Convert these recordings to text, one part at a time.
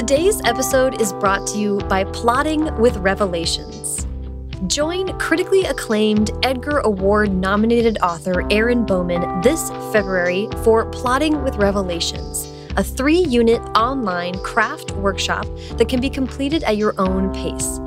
Today's episode is brought to you by Plotting with Revelations. Join critically acclaimed Edgar Award nominated author Erin Bowman this February for Plotting with Revelations, a three unit online craft workshop that can be completed at your own pace.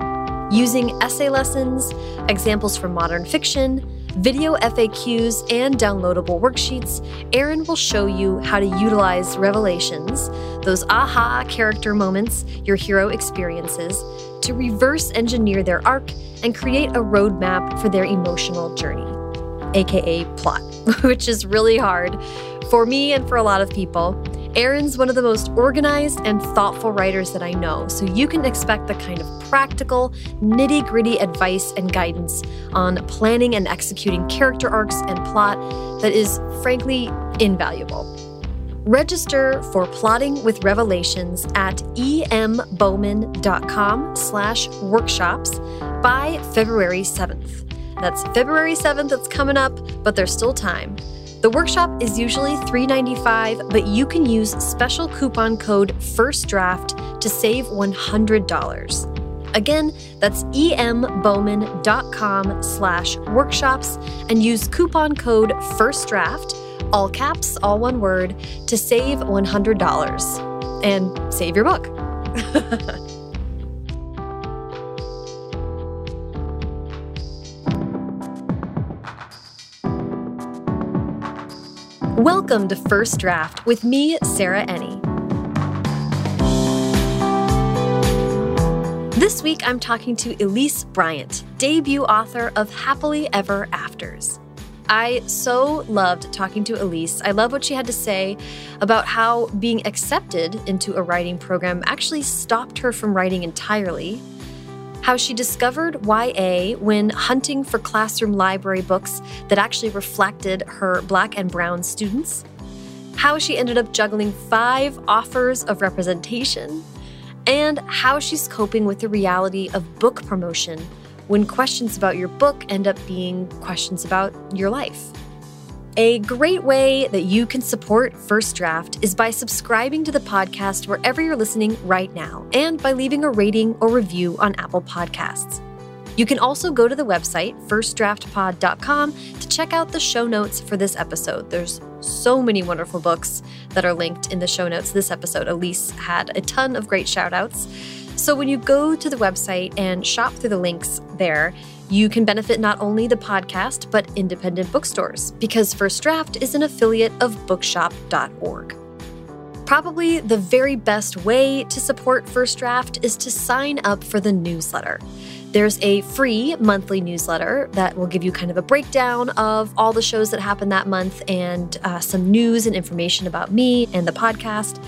Using essay lessons, examples from modern fiction, video FAQs, and downloadable worksheets, Erin will show you how to utilize revelations, those aha character moments your hero experiences, to reverse engineer their arc and create a roadmap for their emotional journey, aka plot, which is really hard for me and for a lot of people. Erin's one of the most organized and thoughtful writers that I know, so you can expect the kind of practical, nitty gritty advice and guidance on planning and executing character arcs and plot that is, frankly, invaluable. Register for Plotting with Revelations at embowman.com slash workshops by February 7th. That's February 7th, it's coming up, but there's still time. The workshop is usually $3.95, but you can use special coupon code FIRSTDRAFT to save $100. Again, that's embowman.com slash workshops and use coupon code FIRSTDRAFT, all caps, all one word, to save $100 and save your book. Welcome to First Draft with me, Sarah Enni. This week, I'm talking to Elise Bryant, debut author of Happily Ever Afters. I so loved talking to Elise. I love what she had to say about how being accepted into a writing program actually stopped her from writing entirely how she discovered YA when hunting for classroom library books that actually reflected her black and brown students, how she ended up juggling five offers of representation, and how she's coping with the reality of book promotion when questions about your book end up being questions about your life. A great way that you can support First Draft is by subscribing to the podcast wherever you're listening right now and by leaving a rating or review on Apple Podcasts. You can also go to the website, firstdraftpod.com, to check out the show notes for this episode. There's so many wonderful books that are linked in the show notes this episode. Elise had a ton of great shout outs. So when you go to the website and shop through the links there, you can benefit not only the podcast, but independent bookstores, because First Draft is an affiliate of bookshop.org. Probably the very best way to support First Draft is to sign up for the newsletter. There's a free monthly newsletter that will give you kind of a breakdown of all the shows that happen that month and uh, some news and information about me and the podcast.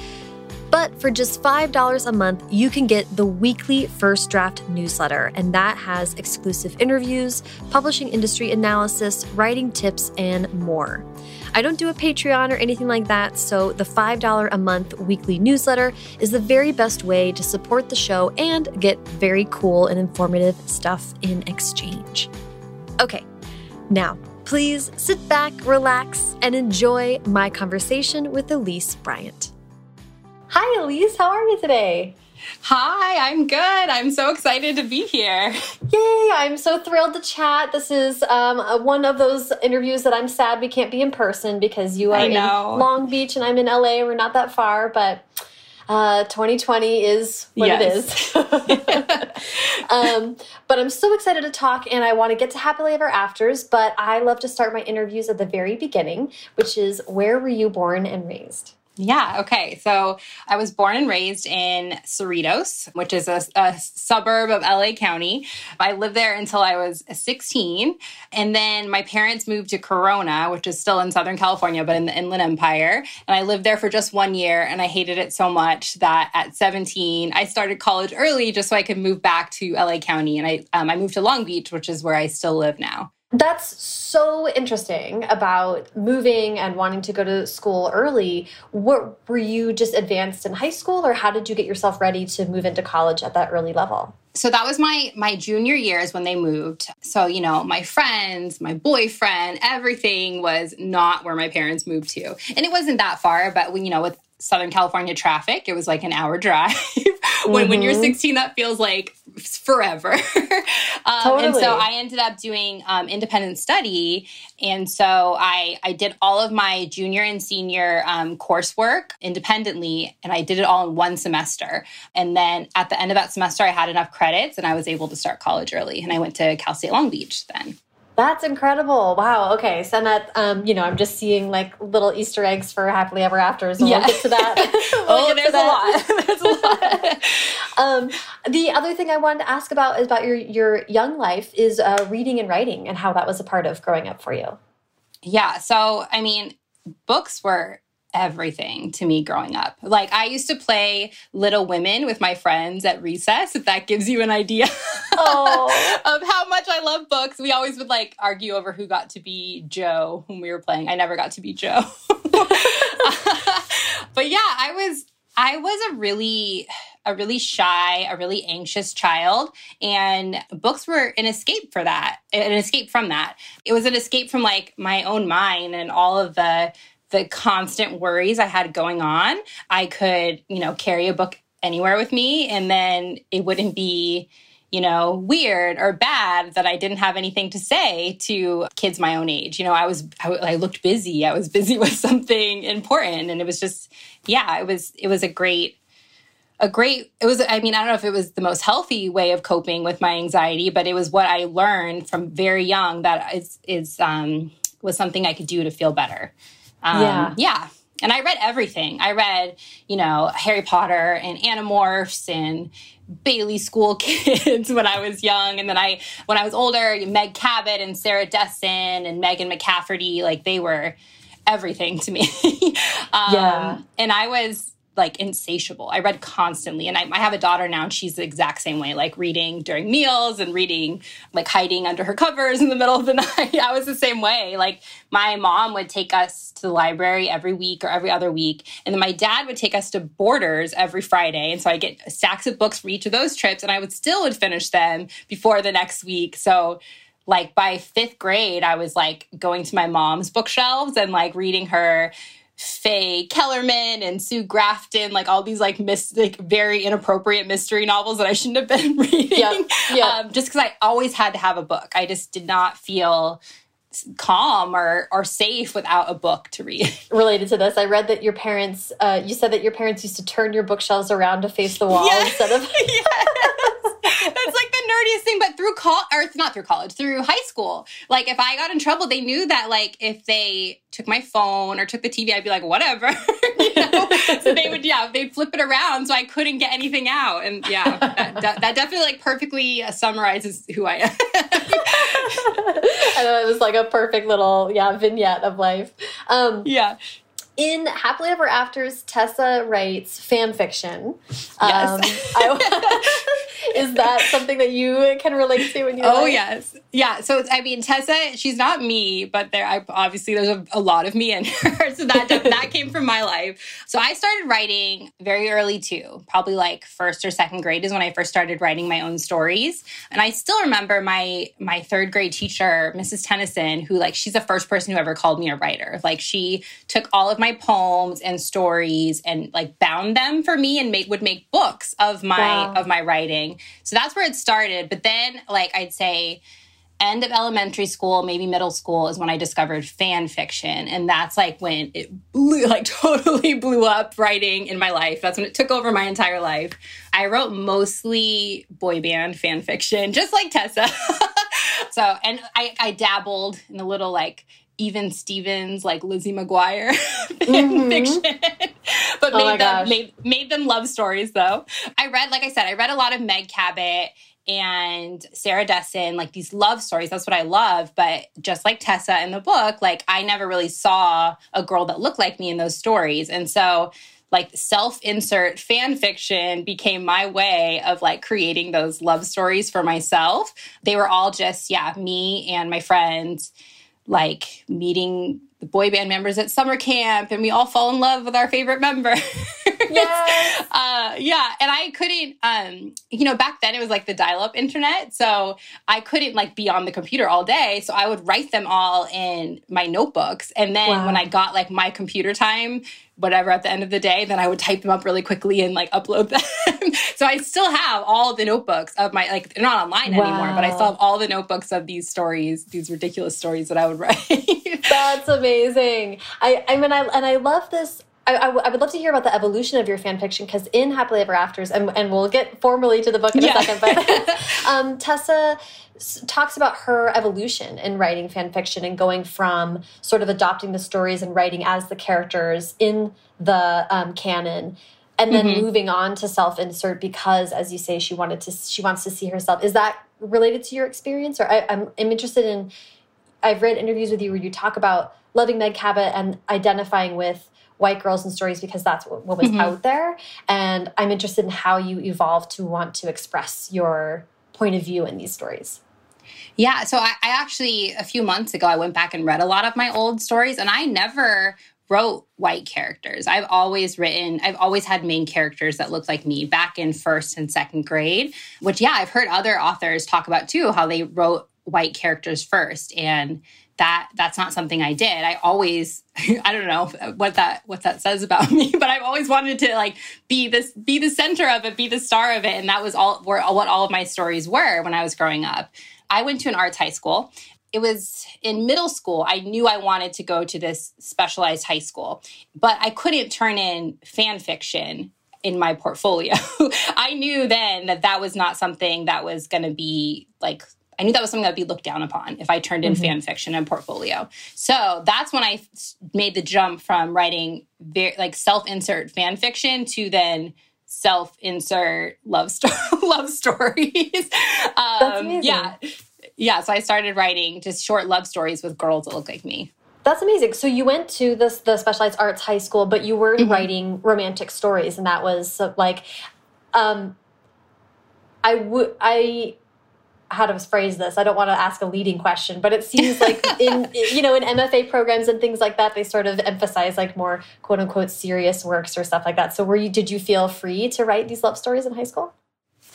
But for just $5 a month, you can get the weekly First Draft newsletter, and that has exclusive interviews, publishing industry analysis, writing tips, and more. I don't do a Patreon or anything like that, so the $5 a month weekly newsletter is the very best way to support the show and get very cool and informative stuff in exchange. Okay, now please sit back, relax, and enjoy my conversation with Elise Bryant. Hi, Elise. How are you today? Hi, I'm good. I'm so excited to be here. Yay! I'm so thrilled to chat. This is um, one of those interviews that I'm sad we can't be in person because you are in Long Beach and I'm in LA. We're not that far, but uh, 2020 is what yes. it is. um, but I'm so excited to talk and I want to get to happily ever afters. But I love to start my interviews at the very beginning, which is where were you born and raised? Yeah. Okay. So I was born and raised in Cerritos, which is a, a, suburb of LA County. I lived there until I was 16. And then my parents moved to Corona, which is still in Southern California, but in the Inland Empire. And I lived there for just one year and I hated it so much that at 17, I started college early just so I could move back to LA County. And I, um, I moved to Long Beach, which is where I still live now. That's so interesting about moving and wanting to go to school early. What were you just advanced in high school or how did you get yourself ready to move into college at that early level? So that was my my junior years when they moved. So, you know, my friends, my boyfriend, everything was not where my parents moved to. And it wasn't that far, but when, you know, with Southern California traffic. It was like an hour drive. when mm-hmm. when you're mm-hmm. 16, that feels like forever. um, totally. And so I ended up doing um, independent study, and so I I did all of my junior and senior um, coursework independently, and I did it all in one semester. And then at the end of that semester, I had enough credits, and I was able to start college early. And I went to Cal State Long Beach then. That's incredible. Wow. Okay. So that, um, you know, I'm just seeing like little Easter eggs for happily ever afters. And yeah. we'll get to that. we'll oh, there's, that. A there's a lot. um, the other thing I wanted to ask about is about your, your young life is uh, reading and writing and how that was a part of growing up for you. Yeah. So, I mean, books were everything to me growing up. Like I used to play Little Women with my friends at recess, if that gives you an idea oh. of how much I love books. We always would like argue over who got to be Jo when we were playing. I never got to be Jo. but yeah, I was I was a really a really shy, a really anxious child. And books were an escape for that, an escape from that. It was an escape from like my own mind and all of the the constant worries I had going on, I could, you know, carry a book anywhere with me and then it wouldn't be, you know, weird or bad that I didn't have anything to say to kids my own age. You know, I was I, I looked busy. I was busy with something important and it was just yeah, it was it was a great a great it was i mean i don't know if it was the most healthy way of coping with my anxiety but it was what i learned from very young that is is um was something i could do to feel better um, yeah. Yeah. And I read everything. I read, you know, Harry Potter and Animorphs and Bailey School Kids when I was young. And then I, when I was older, Meg Cabot and Sarah Dessen and Megan McCafferty, like they were everything to me. um, yeah. And I was, like insatiable. I read constantly. And I, I, have a daughter now, and she's the exact same way, like reading during meals and reading, like hiding under her covers in the middle of the night. I was the same way. Like my mom would take us to the library every week or every other week. And then my dad would take us to Borders every Friday. And so I get stacks of books for each of those trips, and I would still would finish them before the next week. So like by fifth grade, I was like going to my mom's bookshelves and like reading her Faye Kellerman and Sue Grafton, like all these like mis- like very inappropriate mystery novels that I shouldn't have been reading. Yep. Yep. Um, just because I always had to have a book. I just did not feel calm or or safe without a book to read. Related to this, I read that your parents, uh, you said that your parents used to turn your bookshelves around to face the wall yes. instead of. yes. That's like the nerdiest thing, but through college, or not through college, through high school. Like if I got in trouble, they knew that like if they took my phone or took the TV, I'd be like, whatever. you know? so they would, yeah, they'd flip it around so I couldn't get anything out. And yeah, that, that, that definitely like perfectly uh, summarizes who I am. I know it was like a perfect little, yeah, vignette of life. Um, yeah in Happily Ever Afters, Tessa writes fan fiction. Yes. Um, I, is that something that you can relate to when you? Oh yes, yeah. So I mean, Tessa, she's not me, but there, I, obviously, there's a, a, lot of me in her. So that that came from my life. So I started writing very early too. Probably like first or second grade is when I first started writing my own stories. And I still remember my my third grade teacher, Mrs. Tennyson, who like she's the first person who ever called me a writer. Like she took all of my poems and stories and like bound them for me and made would make books of my wow. of my writing. So that's where it started. But then, like, I'd say, end of elementary school, maybe middle school is when I discovered fan fiction. And that's like when it blew, like totally blew up writing in my life. That's when it took over my entire life. I wrote mostly boy band fan fiction, just like Tessa. so, and I, I dabbled in a little like even Stevens, like Lizzie Maguire fan mm-hmm. fiction, but oh made them made, made them love stories though. I read, like I said, I read a lot of Meg Cabot and Sarah Dessen, like these love stories. That's what I love. But just like Tessa in the book, like I never really saw a girl that looked like me in those stories, and so like self insert fan fiction became my way of like creating those love stories for myself. They were all just, yeah, me and my friends like meeting the boy band members at summer camp and we all fall in love with our favorite member. yes. uh, yeah. And I couldn't, um, you know, back then it was like the dial up internet. So I couldn't like be on the computer all day. So I would write them all in my notebooks. And then wow. when I got like my computer time, whatever at the end of the day. Then I would type them up really quickly and like upload them. so I still have all the notebooks of my like they're not online wow. anymore, but I still have all the notebooks of these stories, these ridiculous stories that I would write. That's amazing. I I mean I and I love this I, I, would love to hear about the evolution of your fan fiction because in Happily Ever Afters, and, and we'll get formally to the book in yeah. a second, but um, Tessa talks about her evolution in writing fan fiction and going from sort of adopting the stories and writing as the characters in the um, canon and then mm -hmm. moving on to self-insert because as you say she wanted to she wants to see herself is that related to your experience or I, I'm, I'm interested in i've read interviews with you where you talk about loving meg cabot and identifying with white girls and stories because that's what, what was mm -hmm. out there. And I'm interested in how you evolved to want to express your point of view in these stories. Yeah, so I, I, actually, a few months ago, I went back and read a lot of my old stories, and I never wrote white characters. I've always written, I've always had main characters that look like me back in first and second grade, which, yeah, I've heard other authors talk about too, how they wrote white characters first. And that that's not something I did. I always I don't know what that what that says about me, but I've always wanted to like be this be the center of it, be the star of it, and that was all where what all of my stories were when I was growing up. I went to an arts high school. It was in middle school. I knew I wanted to go to this specialized high school, but I couldn't turn in fan fiction in my portfolio. I knew then that that was not something that was going to be like I knew that was something that would be looked down upon if I turned in mm -hmm. fan fiction and portfolio. So that's when I made the jump from writing very, like self-insert fan fiction to then self-insert love story love stories. Um, that's. Yeah, yeah. So I started writing just short love stories with girls that look like me. That's amazing. So you went to this the specialized arts high school, but you were mm -hmm. writing romantic stories, and that was like, um, I would I how to phrase this. I don't want to ask a leading question, but it seems like in you know in MFA programs and things like that, they sort of emphasize like more quote unquote serious works or stuff like that. So were you did you feel free to write these love stories in high school?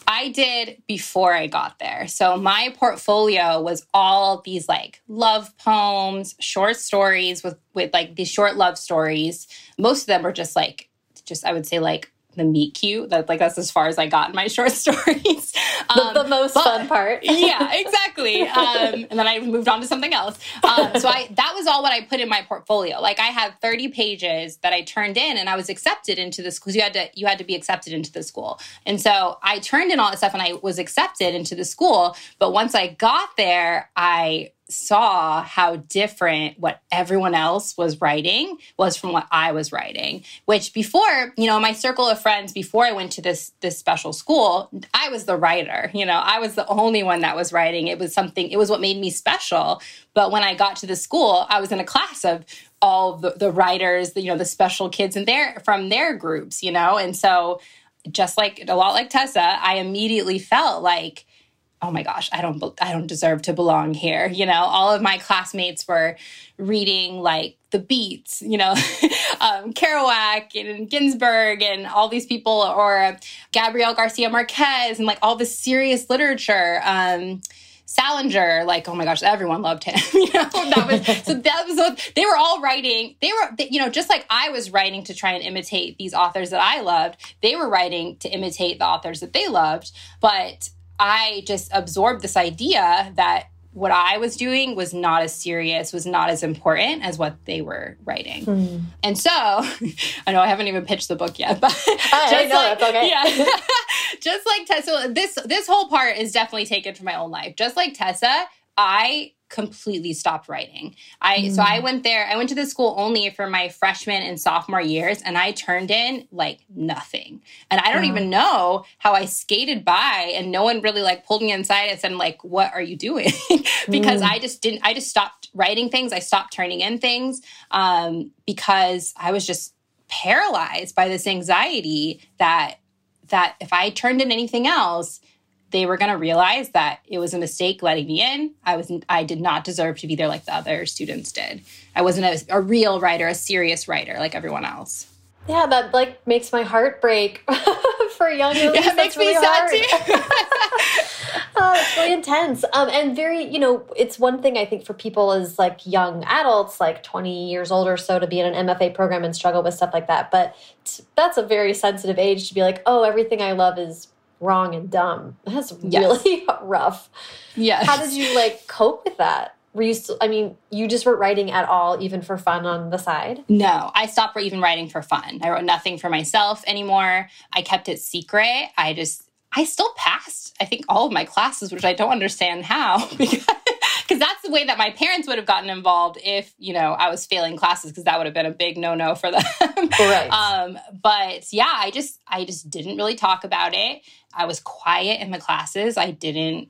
I did before I got there. So my portfolio was all these like love poems, short stories with with like these short love stories. Most of them were just like just I would say like the meet cute. That like that's as far as I got in my short stories. Um, the, the, most but, fun part. yeah, exactly. Um, and then I moved on to something else. Um, so I that was all what I put in my portfolio. Like I had 30 pages that I turned in, and I was accepted into the school. You had to you had to be accepted into the school, and so I turned in all that stuff, and I was accepted into the school. But once I got there, I saw how different what everyone else was writing was from what I was writing. Which before, you know, my circle of friends before I went to this this special school, I was the writer. You know, I was the only one that was writing. It was something. It was what made me special. But when I got to the school, I was in a class of all the, the writers, the, you know, the special kids and their from their groups. You know, and so just like a lot like Tessa, I immediately felt like oh my gosh, I don't I don't deserve to belong here. You know, all of my classmates were reading like the Beats, you know, um, Kerouac and Ginsberg and all these people, or Gabriel Garcia Marquez and like all this serious literature. Um, Salinger, like, oh my gosh, everyone loved him. you know, that was so that was what they were all writing. They were, they, you know, just like I was writing to try and imitate these authors that I loved, they were writing to imitate the authors that they loved. But I just absorbed this idea that what I was doing was not as serious, was not as important as what they were writing. Mm. And so, I know I haven't even pitched the book yet, but I know like, that's okay. Yeah, just like Tessa, this this whole part is definitely taken from my own life. Just like Tessa, I completely stopped writing. I mm. so I went there. I went to the school only for my freshman and sophomore years and I turned in like nothing. And I don't even know how I skated by and no one really like pulled me inside and said like what are you doing? because mm. I just didn't I just stopped writing things. I stopped turning in things um because I was just paralyzed by this anxiety that that if I turned in anything else, they were going to realize that it was a mistake letting me in. I was I did not deserve to be there like the other students did. I wasn't a, a real writer, a serious writer like everyone else. Yeah, that like makes my heart break for young. Yeah, it makes That's me really sad too. Oh, it's really intense. Um, and very, you know, it's one thing I think for people as like young adults, like 20 years old or so, to be in an MFA program and struggle with stuff like that. But that's a very sensitive age to be like, oh, everything I love is wrong and dumb. That's really rough. Yeah. How did you like cope with that? Were you still, I mean, you just weren't writing at all, even for fun on the side? No, I stopped even writing for fun. I wrote nothing for myself anymore. I kept it secret. I just, I still passed, I think, all of my classes, which I don't understand how because that's the way that my parents would have gotten involved if you know I was failing classes because that would have been a big no no for them. right. Um, but yeah, I just I just didn't really talk about it. I was quiet in the classes. I didn't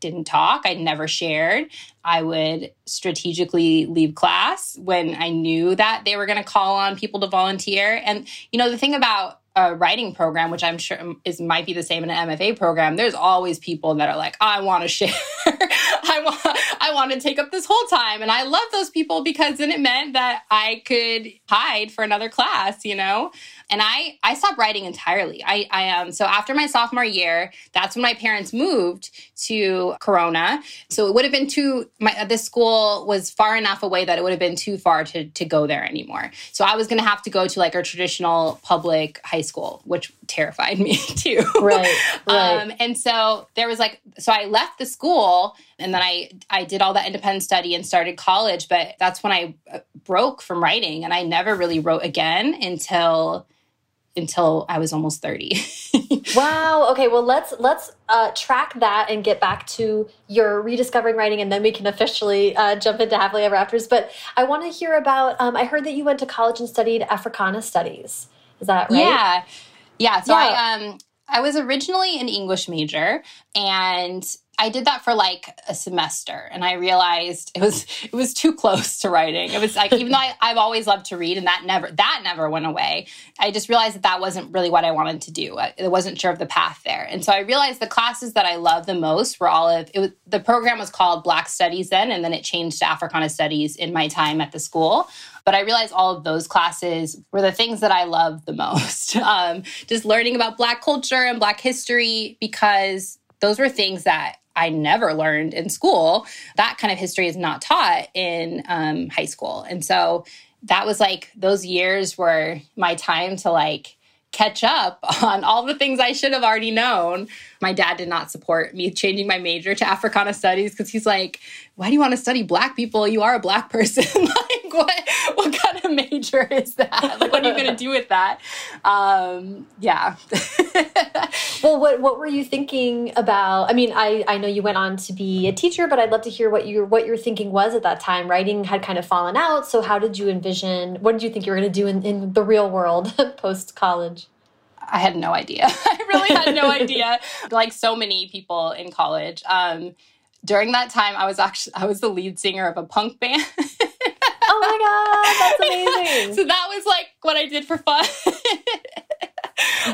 didn't talk. I never shared. I would strategically leave class when I knew that they were going to call on people to volunteer. And you know the thing about a writing program, which I'm sure is might be the same in an MFA program, there's always people that are like, I want to share. I want I want to take up this whole time. And I love those people because then it meant that I could hide for another class, you know? And I I stopped writing entirely. I I um so after my sophomore year, that's when my parents moved to Corona. So it would have been too my this school was far enough away that it would have been too far to to go there anymore. So I was going to have to go to like a traditional public high school, which terrified me too. Right. Right. Um, and so there was like so I left the school and then I I did all that independent study and started college, but that's when I uh, broke from writing and I never really wrote again until until I was almost 30. wow. Okay, well let's let's uh, track that and get back to your rediscovering writing and then we can officially uh, jump into happily ever afters. But I want to hear about um, I heard that you went to college and studied Africana studies. Is that right? Yeah. Yeah. So yeah. I um I was originally an English major and I did that for like a semester and I realized it was it was too close to writing. It was like even though I, have always loved to read and that never that never went away, I just realized that that wasn't really what I wanted to do. I, I wasn't sure of the path there. And so I realized the classes that I loved the most were all of it was the program was called Black Studies then and then it changed to Africana Studies in my time at the school. But I realized all of those classes were the things that I loved the most. Um, just learning about Black culture and Black history because those were things that I never learned in school. That kind of history is not taught in um, high school. And so that was like those years were my time to like catch up on all the things I should have already known. My dad did not support me changing my major to Africana studies because he's like, why do you want to study black people? You are a black person. like what what kind of major is that? Like what are you gonna do with that? Um, yeah. well what what were you thinking about? I mean, I, I know you went on to be a teacher, but I'd love to hear what your what your thinking was at that time. Writing had kind of fallen out. So how did you envision what did you think you were gonna do in, in the real world post college? I had no idea. I really had no idea. Like so many people in college. Um, during that time, I was actually I was the lead singer of a punk band. oh my god, that's amazing! so that was like what I did for fun.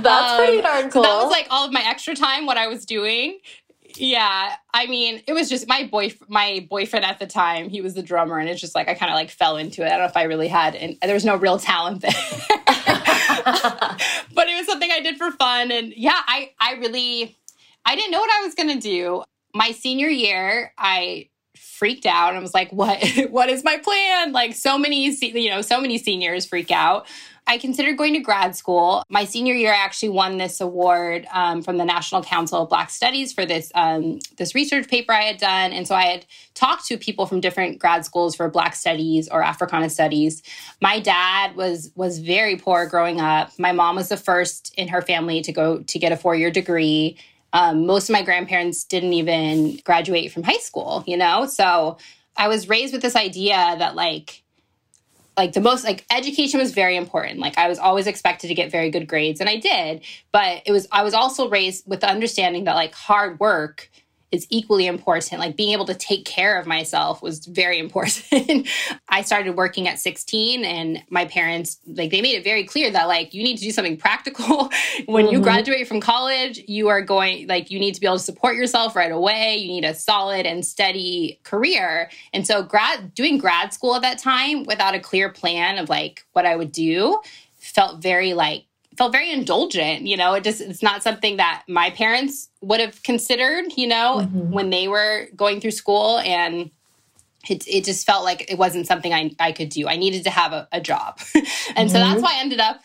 that's um, pretty darn cool. So that was like all of my extra time, what I was doing. Yeah, I mean, it was just my boy, my boyfriend at the time. He was the drummer, and it's just like I kind of like fell into it. I don't know if I really had, and there was no real talent there. but it was something I did for fun, and yeah, I I really I didn't know what I was gonna do. My senior year, I freaked out and was like, "What? what is my plan?" Like so many, you know, so many seniors freak out. I considered going to grad school. My senior year, I actually won this award um, from the National Council of Black Studies for this um, this research paper I had done, and so I had talked to people from different grad schools for Black Studies or Africana Studies. My dad was was very poor growing up. My mom was the first in her family to go to get a four year degree. Um, most of my grandparents didn't even graduate from high school, you know. So I was raised with this idea that like like the most like education was very important. Like i was always expected to get very good grades and i did but it was i was also raised with the understanding that like hard work is equally important. Like being able to take care of myself was very important. I started working at 16 and my parents like they made it very clear that like you need to do something practical. when mm-hmm. you graduate from college, you are going like you need to be able to support yourself right away. You need a solid and steady career. And so grad doing grad school at that time without a clear plan of like what I would do felt very like felt very indulgent you know it just it's not something that my parents would have considered you know mm-hmm. when they were going through school and it, it just felt like it wasn't something I, I could do. I needed to have a, a job. and mm-hmm. so that's mm-hmm. why I ended up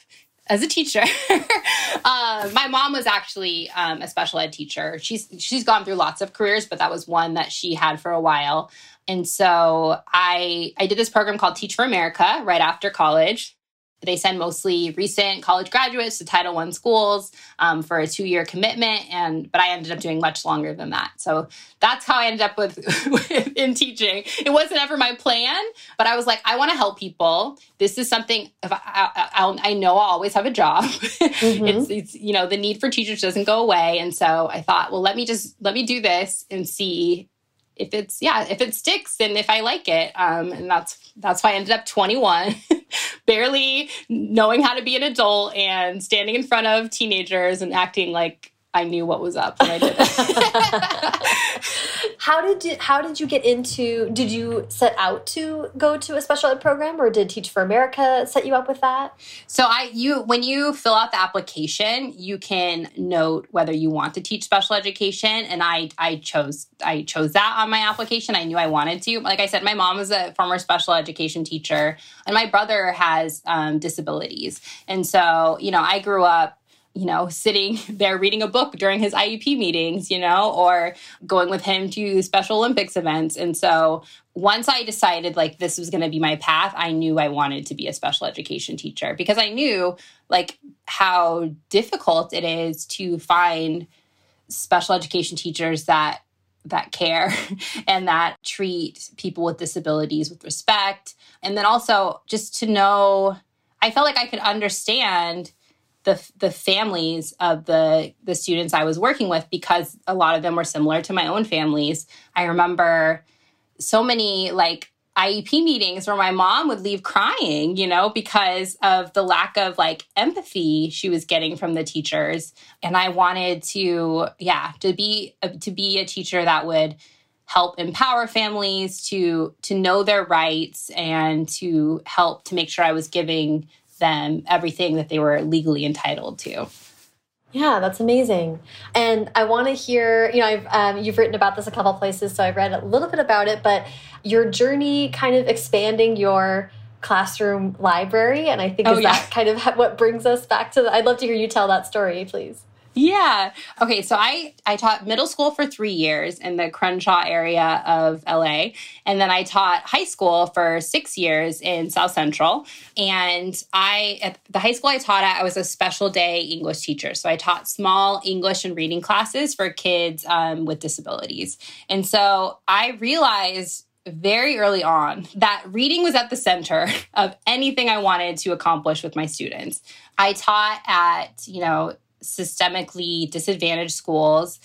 as a teacher. uh, my mom was actually um, a special ed teacher. She's she's gone through lots of careers, but that was one that she had for a while. And so I I did this program called Teach for America right after college. They send mostly recent college graduates to Title I schools um, for a two-year commitment, and but I ended up doing much longer than that. So that's how I ended up with, in teaching. It wasn't ever my plan, but I was like, I want to help people. This is something if I, I, I know I'll always have a job. Mm-hmm. it's, it's you know the need for teachers doesn't go away, and so I thought, well, let me just let me do this and see if it's yeah if it sticks and if i like it um, and that's that's why i ended up 21 barely knowing how to be an adult and standing in front of teenagers and acting like I knew what was up when I did it. how did you, how did you get into? Did you set out to go to a special ed program, or did Teach for America set you up with that? So I you when you fill out the application, you can note whether you want to teach special education, and I I chose I chose that on my application. I knew I wanted to. Like I said, my mom was a former special education teacher, and my brother has um, disabilities, and so you know I grew up you know, sitting there reading a book during his IEP meetings, you know, or going with him to Special Olympics events. And so once I decided like this was going to be my path, I knew I wanted to be a special education teacher because I knew like how difficult it is to find special education teachers that that care and that treat people with disabilities with respect and then also just to know I felt like I could understand the the families of the the students I was working with because a lot of them were similar to my own families. I remember so many like IEP meetings where my mom would leave crying, you know, because of the lack of like empathy she was getting from the teachers. And I wanted to, yeah, to be to be a teacher that would help empower families to to know their rights and to help to make sure I was giving them everything that they were legally entitled to. Yeah, that's amazing. And I want to hear, you know, I've, um, you've written about this a couple places, so I've read a little bit about it, but your journey kind of expanding your classroom library. And I think oh, is yeah. that kind of what brings us back to the, I'd love to hear you tell that story, please. Yeah. Okay. So I I taught middle school for three years in the Crenshaw area of LA, and then I taught high school for six years in South Central. And I at the high school I taught at, I was a special day English teacher. So I taught small English and reading classes for kids um, with disabilities. And so I realized very early on that reading was at the center of anything I wanted to accomplish with my students. I taught at, you know, systemically disadvantaged schools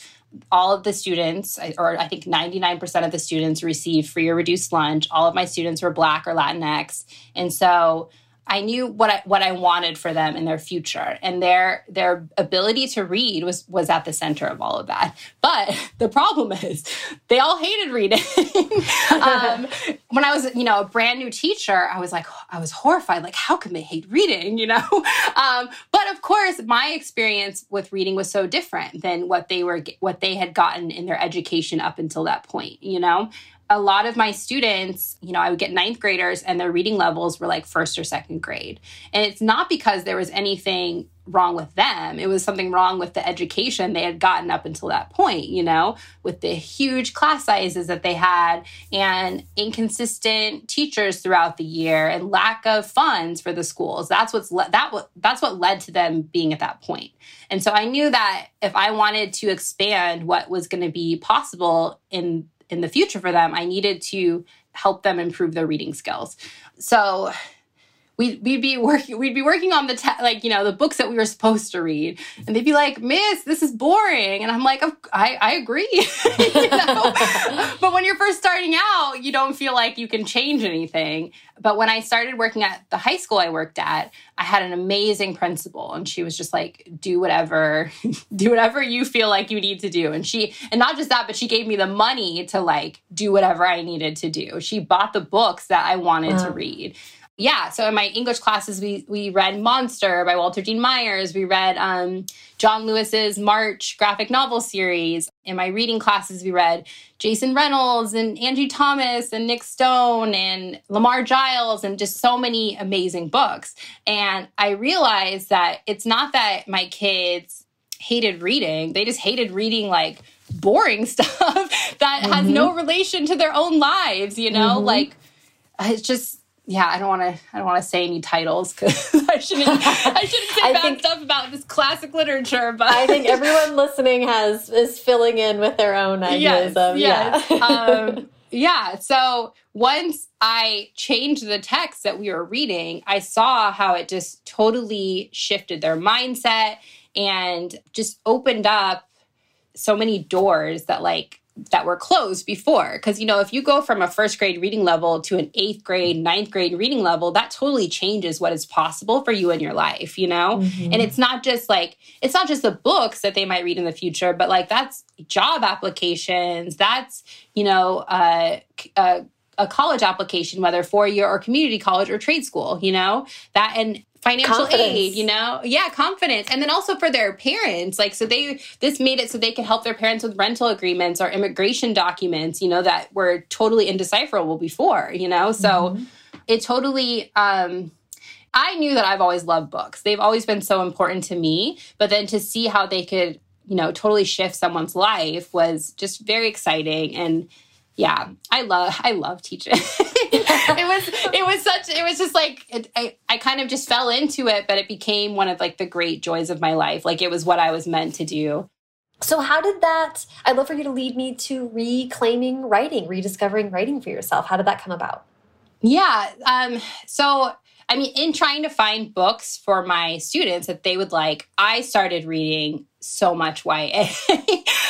all of the students, or I think 99% of the students, receive free or reduced lunch. All of my students were Black or Latinx. And so I knew what I what I wanted for them in their future, and their their ability to read was was at the center of all of that. But the problem is, they all hated reading. um, when I was, you know, a brand new teacher, I was like, I was horrified. Like, how can they hate reading? You know. Um, but of course, my experience with reading was so different than what they were what they had gotten in their education up until that point. You know, a lot of my students, you know, I would get ninth graders and their reading levels were like first or second grade. And it's not because there was anything wrong with them. It was something wrong with the education they had gotten up until that point, you know, with the huge class sizes that they had and inconsistent teachers throughout the year and lack of funds for the schools. That's what's le- that what that's what led to them being at that point. And so I knew that if I wanted to expand what was going to be possible in in the future for them, I needed to help them improve their reading skills. So we'd, we'd be working we'd be working on the like you know the books that we were supposed to read. And they'd be like miss this is boring. And i'm like i, I agree. But when you're first starting out you don't feel like you can change anything. But when i started working at the high school i worked at i had an amazing principal and she was just like do whatever do whatever you feel like you need to do. And she and not just that but she gave me the money to like do whatever i needed to do. She bought the books that i wanted wow. to read yeah, so in my English classes, we we read Monster by Walter Dean Myers. We read um, John Lewis's March graphic novel series. In my reading classes, we read Jason Reynolds and Angie Thomas and Nic Stone and Lamar Giles and just so many amazing books. And I realized that it's not that my kids hated reading; they just hated reading like boring stuff that mm-hmm. has no relation to their own lives. You know, mm-hmm. like it's just yeah, I don't want to. I don't want to say any titles because I shouldn't. I shouldn't say I bad think, stuff about this classic literature. But I think everyone listening has is filling in with their own ideas yes, of yes. yeah. um, yeah. So once I changed the text that we were reading, I saw how it just totally shifted their mindset and just opened up so many doors that like that were closed before. Because, you know, if you go from a first grade reading level to an eighth grade, ninth grade reading level, that totally changes what is possible for you in your life, you know? Mm-hmm. And it's not just like, it's not just the books that they might read in the future, but like that's job applications, that's, you know, uh, uh, a college application, whether four year or community college or trade school, you know, that and financial confidence. aid, you know? Yeah, confidence. And then also for their parents. Like, so they, this made it so they could help their parents with rental agreements or immigration documents, you know, that were totally indecipherable before, you know? So mm-hmm. it totally, um, I knew that I've always loved books. They've always been so important to me. But then to see how they could, you know, totally shift someone's life was just very exciting. And yeah, I love I love teaching. it was it was such it was just like it, I I kind of just fell into it, but it became one of like the great joys of my life. Like it was what I was meant to do. So how did that I'd love for you to lead me to reclaiming writing, rediscovering writing for yourself. How did that come about? Yeah, um so I mean, in trying to find books for my students that they would like, I started reading so much YA.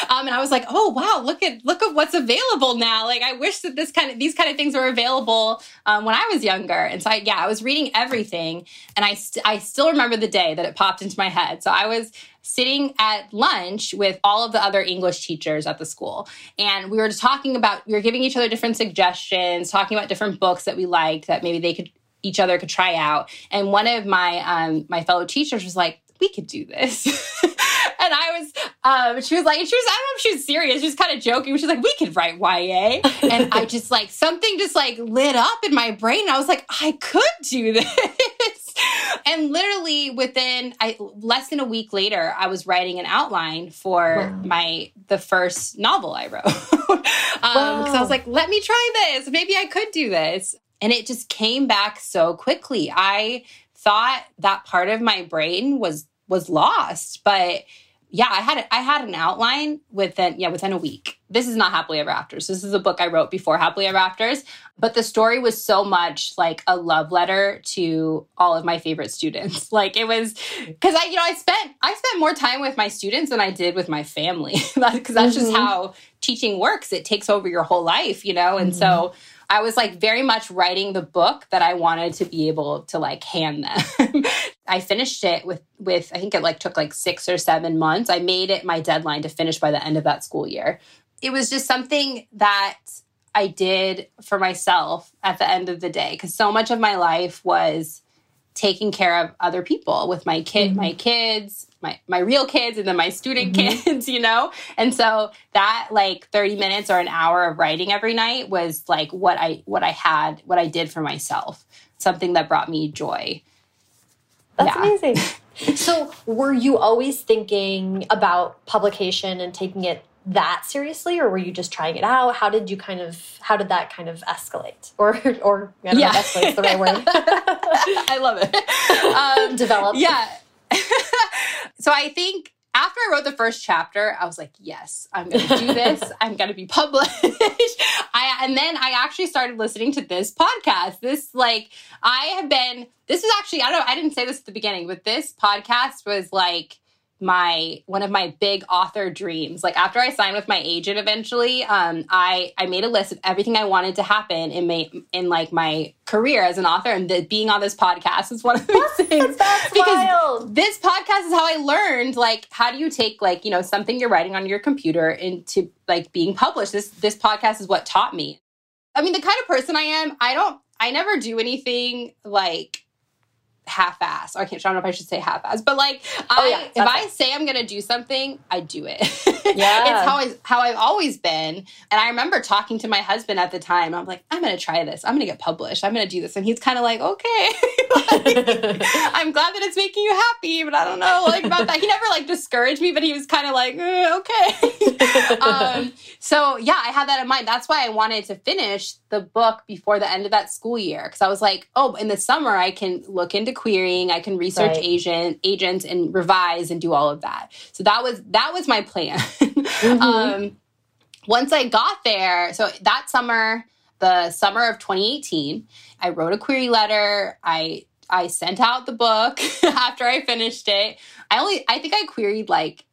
um, and I was like, oh wow, look at look at what's available now. Like I wish that this kind of these kind of things were available um, when I was younger. And so I, yeah, I was reading everything, and I st- I still remember the day that it popped into my head. So I was sitting at lunch with all of the other English teachers at the school. And we were just talking about, we were giving each other different suggestions, talking about different books that we liked that maybe they could each other could try out. And one of my um, my fellow teachers was like, "We could do this." and I was, um, she was like, she was, I don't know if she was serious, she was kind of joking. She was like, we could write YA. and I just like, something just like lit up in my brain. I was like, I could do this. and literally within I, less than a week later, I was writing an outline for wow. my, the first novel I wrote. um, wow. Cause I was like, let me try this. Maybe I could do this. And it just came back so quickly. I thought that part of my brain was was lost, but yeah, I had I had an outline within yeah within a week. This is not Happily Ever Afters. This is a book I wrote before Happily Ever Afters, but the story was so much like a love letter to all of my favorite students. Like it was because I you know I spent I spent more time with my students than I did with my family because that's mm-hmm. just how teaching works. It takes over your whole life, you know, and mm-hmm. so I was like very much writing the book that I wanted to be able to like hand them. I finished it with with I think it like took like 6 or 7 months. I made it my deadline to finish by the end of that school year. It was just something that I did for myself at the end of the day cuz so much of my life was taking care of other people with my kid mm-hmm. my kids my my real kids and then my student mm-hmm. kids, you know? And so that like 30 minutes or an hour of writing every night was like what I what I had, what I did for myself. Something that brought me joy. That's yeah. amazing. so, were you always thinking about publication and taking it that seriously or were you just trying it out how did you kind of how did that kind of escalate or or I don't yeah. know escalate's the right word i love it um, develop yeah so I think after I wrote the first chapter, I was like, yes, I'm going to do this. I'm going to be published. I, and then I actually started listening to this podcast. This, like, I have been, this is actually, I don't know, I didn't say this at the beginning, but this podcast was like, my one of my big author dreams. Like after i signed with my agent eventually um i i made a list of everything i wanted to happen in my in like my career as an author. And the, being on this podcast is one of those things That's because wild. this podcast is how i learned like how do you take like you know something you're writing on your computer into like being published? This this podcast is what taught me. I mean the kind of person i am i don't I never do anything like half-ass. I can't. I don't know if I should say half-ass, but like, oh, I, yeah, if I say I'm gonna do something, I do it. Yeah, it's how I how I've always been. And I remember talking to my husband at the time. I'm like, I'm gonna try this. I'm gonna get published. I'm gonna do this, and he's kind of like, okay. like, I'm glad that it's making you happy, but I don't know like about that. He never like discouraged me, but he was kind of like, eh, okay. um, so yeah, I had that in mind. That's why I wanted to finish the book before the end of that school year because I was like, oh, in the summer I can look into querying, I can research right. agent agents and revise and do all of that. So that was that was my plan. mm-hmm. um, once I got there, so that summer, the summer of 2018, I wrote a query letter. I I sent out the book after I finished it. I only I think I queried like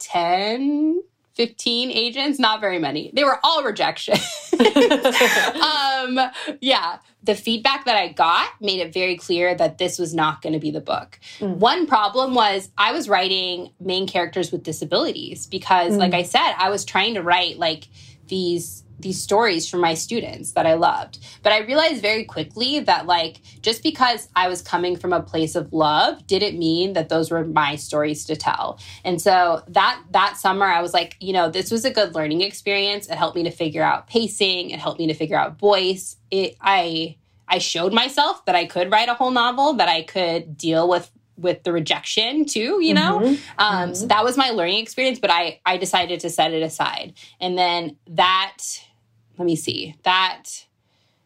10 15 agents, not very many. They were all rejection. um, yeah, the feedback that I got made it very clear that this was not going to be the book. Mm. One problem was I was writing main characters with disabilities because, mm. like I said, I was trying to write like these these stories from my students that I loved. But I realized very quickly that like just because I was coming from a place of love didn't mean that those were my stories to tell. And so that that summer I was like, you know, this was a good learning experience. It helped me to figure out pacing, it helped me to figure out voice. It I I showed myself that I could write a whole novel, that I could deal with with the rejection too you know mm-hmm. Um, mm-hmm. so that was my learning experience but i i decided to set it aside and then that let me see, that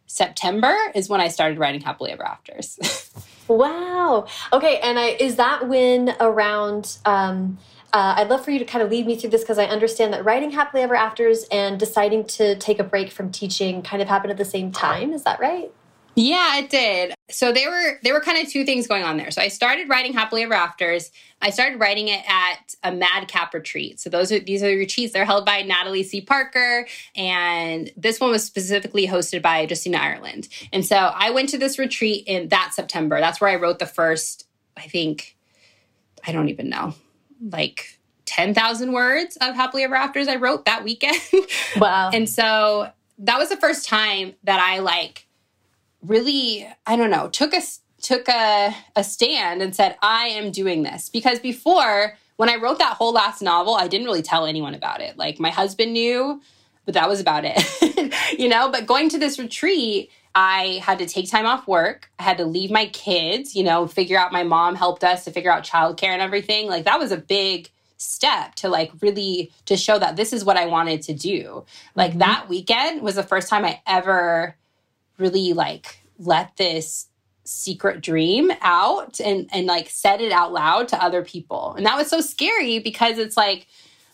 September is when I started writing Happily Ever Afters. wow. Okay. And I, is that when around, um, uh, I'd love for you to kind of lead me through this because I understand that writing Happily Ever Afters and deciding to take a break from teaching kind of happened at the same time. Is that right? Yeah, it did. So there were there were kind of two things going on there. So I started writing Happily Ever Afters. I started writing it at a Madcap retreat. So those are these are the retreats. They're held by Natalie C. Parker, and this one was specifically hosted by Justina Ireland. And so I went to this retreat in that September. That's where I wrote the first. I think I don't even know, like 10,000 words of Happily Ever Afters I wrote that weekend. Wow. and so that was the first time that I like really, I don't know, took a took a, a stand and said, I am doing this. Because before, when I wrote that whole last novel, I didn't really tell anyone about it. Like my husband knew, but that was about it. you know, but going to this retreat, I had to take time off work. I had to leave my kids, you know, figure out my mom helped us to figure out childcare and everything. Like that was a big step to like really to show that this is what I wanted to do. Like mm-hmm. that weekend was the first time I ever really like let this secret dream out and and like said it out loud to other people and that was so scary because it's like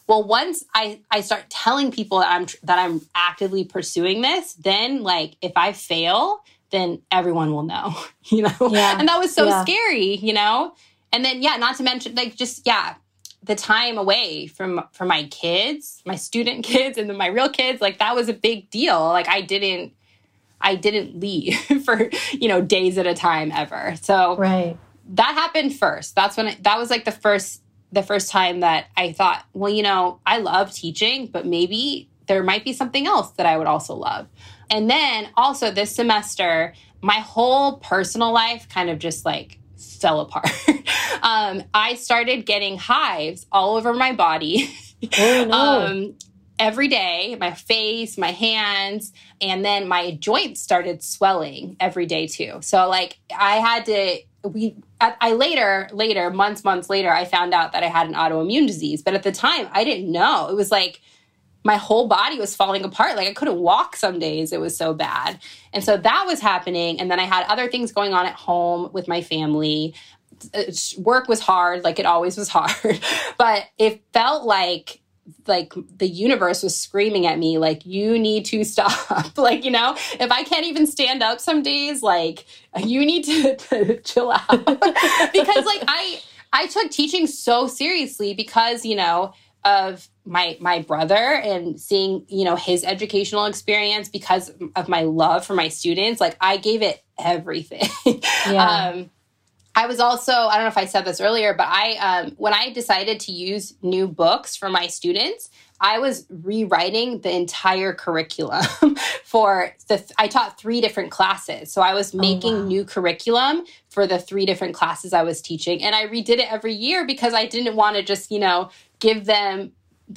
well once i i start telling people that i'm that i'm actively pursuing this then like if i fail then everyone will know you know yeah. and that was so yeah. scary you know and then yeah not to mention like just yeah the time away from from my kids my student kids and then my real kids like that was a big deal like i didn't I didn't leave for, you know, days at a time ever. So right. that happened first. That's when it, that was like the first the first time that I thought, well, you know, I love teaching, but maybe there might be something else that I would also love. And then also this semester, my whole personal life kind of just like fell apart. um, I started getting hives all over my body. Oh, no. um, every day my face, my hands, and then my joints started swelling every day too. So, like, I had to, we, I later, later, months, months later, I found out that I had an autoimmune disease. But at the time, I didn't know. It was like, my whole body was falling apart. Like I couldn't walk some days. It was so bad. And so that was happening. And then I had other things going on at home with my family. Work was hard, like it always was hard. but it felt like like the universe was screaming at me like you need to stop. Like you know if i can't even stand up some days like you need to, to chill out. Because like i i took teaching so seriously because you know of my my brother and seeing you know his educational experience because of my love for my students like i gave it everything. Yeah. um I was also, I don't know if I said this earlier, but I, um, when I decided to use new books for my students, I was rewriting the entire curriculum for the, I taught three different classes. So I was oh, making oh, wow. new curriculum for the three different classes I was teaching. And I redid it every year because I didn't want to just, you know, give them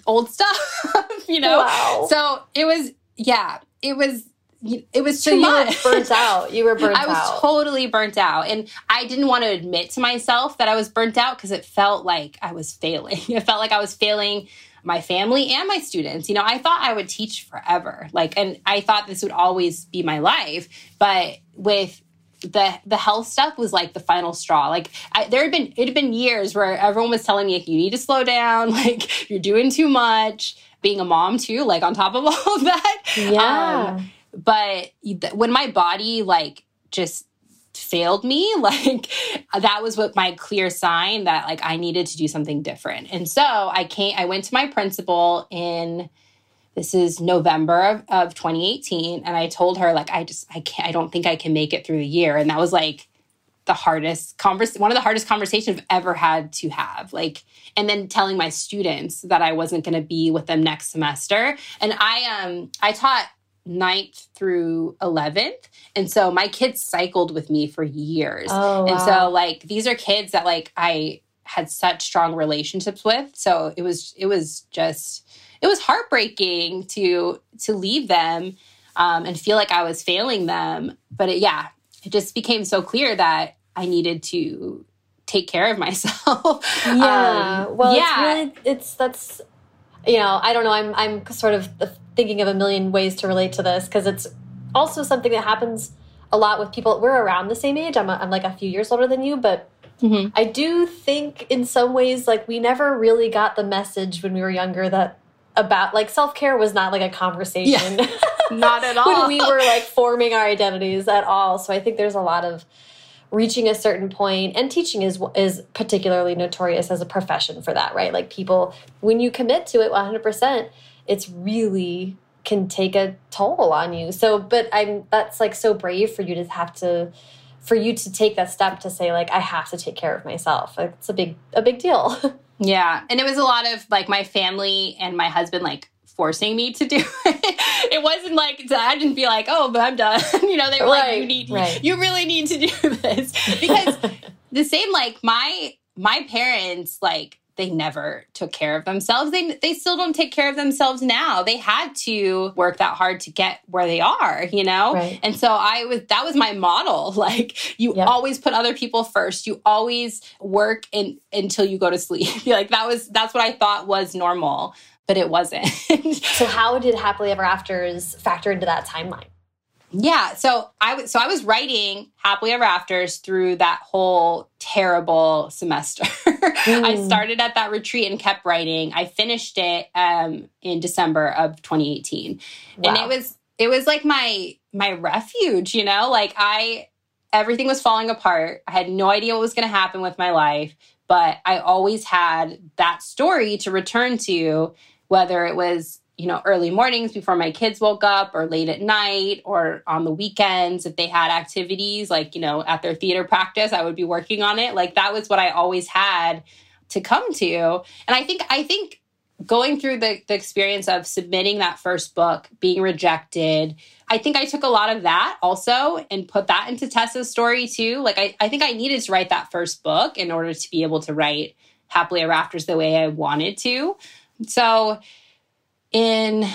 old stuff, you know? Wow. So it was, yeah, it was it was so too you much. burnt out. You were burnt out. I was out. totally burnt out, and I didn't want to admit to myself that I was burnt out because it felt like I was failing. It felt like I was failing my family and my students. You know, I thought I would teach forever, like, and I thought this would always be my life. But with the the health stuff was like the final straw. Like I, there had been it had been years where everyone was telling me like you need to slow down, like you're doing too much. Being a mom too, like on top of all of that. Yeah. Um, but when my body like just failed me like that was what my clear sign that like i needed to do something different. And so i came i went to my principal in this is november of, of 2018 and i told her like i just i can't i don't think i can make it through the year. And that was like the hardest convers one of the hardest conversations i've ever had to have like and then telling my students that i wasn't going to be with them next semester. And i um i taught ninth through 11th and so my kids cycled with me for years. Oh, wow. and so like these are kids that like i had such strong relationships with. So it was it was just it was heartbreaking to to leave them um, and feel like i was failing them. But it, yeah it just became so clear that i needed to take care of myself. Yeah. Um, well yeah. it's really it's that's you know i don't know i'm i'm sort of thinking of a million ways to relate to this because it's also something that happens a lot with people. We're around the same age. I'm, a, I'm like a few years older than you, but mm -hmm. I do think in some ways, like we never really got the message when we were younger that about like self care was not like a conversation. Yeah, not at all. when we were like forming our identities at all. So I think there's a lot of reaching a certain point and teaching is is particularly notorious as a profession for that right like people when you commit to it 100% it's really can take a toll on you. So, but I'm that's like so brave for you to have to for you to take that step to say like I have to take care of myself. It's a big a big deal. yeah, and it was a lot of like my family and my husband like forcing me to do it. It wasn't like I didn't be like, "Oh, but I'm done." you know, they were right, like, "You need right. you really need to do this." Because the same like my my parents like they never took care of themselves. They they still don't take care of themselves now. They had to work that hard to get where they are, you know? Right. And so I was that was my model. Like you yep. always put other people first. You always work in, until you go to sleep. like that was that's what I thought was normal, but it wasn't. so how did happily ever afters factor into that timeline? Yeah, so I was so I was writing happily ever afters through that whole terrible semester. Mm. I started at that retreat and kept writing. I finished it um, in December of 2018, wow. and it was it was like my my refuge. You know, like I everything was falling apart. I had no idea what was going to happen with my life, but I always had that story to return to, whether it was you know, early mornings before my kids woke up or late at night or on the weekends if they had activities like, you know, at their theater practice, I would be working on it. Like that was what I always had to come to. And I think I think going through the, the experience of submitting that first book, being rejected, I think I took a lot of that also and put that into Tessa's story too. Like I, I think I needed to write that first book in order to be able to write Happily Ever Afters the way I wanted to. So in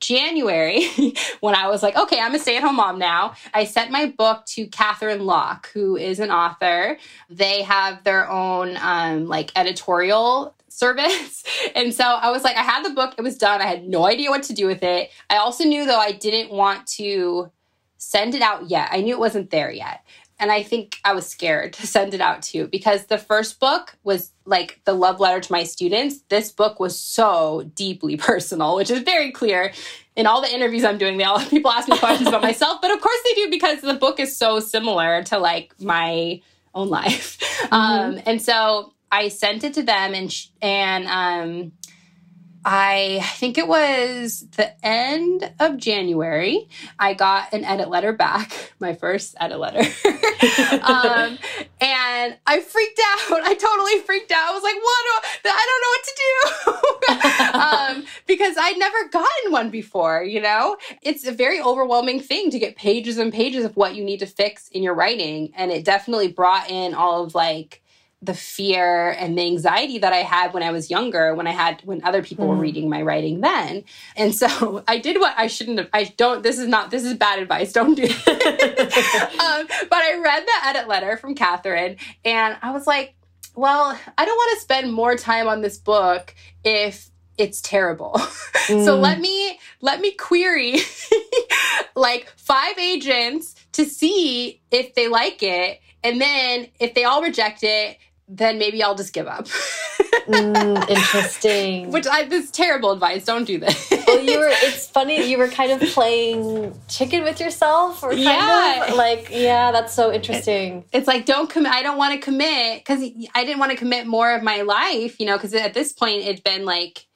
January, when I was like, okay, I'm a stay at home mom now, I sent my book to Catherine Locke, who is an author. They have their own um, like editorial service. And so I was like, I had the book, it was done. I had no idea what to do with it. I also knew, though, I didn't want to send it out yet. I knew it wasn't there yet. And I think I was scared to send it out to you because the first book was like the love letter to my students. This book was so deeply personal, which is very clear in all the interviews I'm doing. They all people ask me questions about myself, but of course they do because the book is so similar to like my own life. Mm-hmm. Um, and so I sent it to them and and um, I think it was the end of January. I got an edit letter back, my first edit letter. um, and I freaked out. I totally freaked out. I was like, what? I don't know what to do. um, because I'd never gotten one before, you know? It's a very overwhelming thing to get pages and pages of what you need to fix in your writing. And it definitely brought in all of like, the fear and the anxiety that I had when I was younger, when I had when other people mm. were reading my writing then. And so I did what I shouldn't have. I don't. This is not. This is bad advice. Don't do. um, but I read the edit letter from Catherine, and I was like, well, I don't want to spend more time on this book if it's terrible. Mm. so let me let me query like five agents to see if they like it and then if they all reject it then maybe I'll just give up. mm, interesting. Which I this is terrible advice. Don't do this. well, you were. It's funny. You were kind of playing chicken with yourself, or yeah. of like yeah. That's so interesting. it's like don't commit. I don't want to commit because I didn't want to commit more of my life. You know, because at this point it'd been like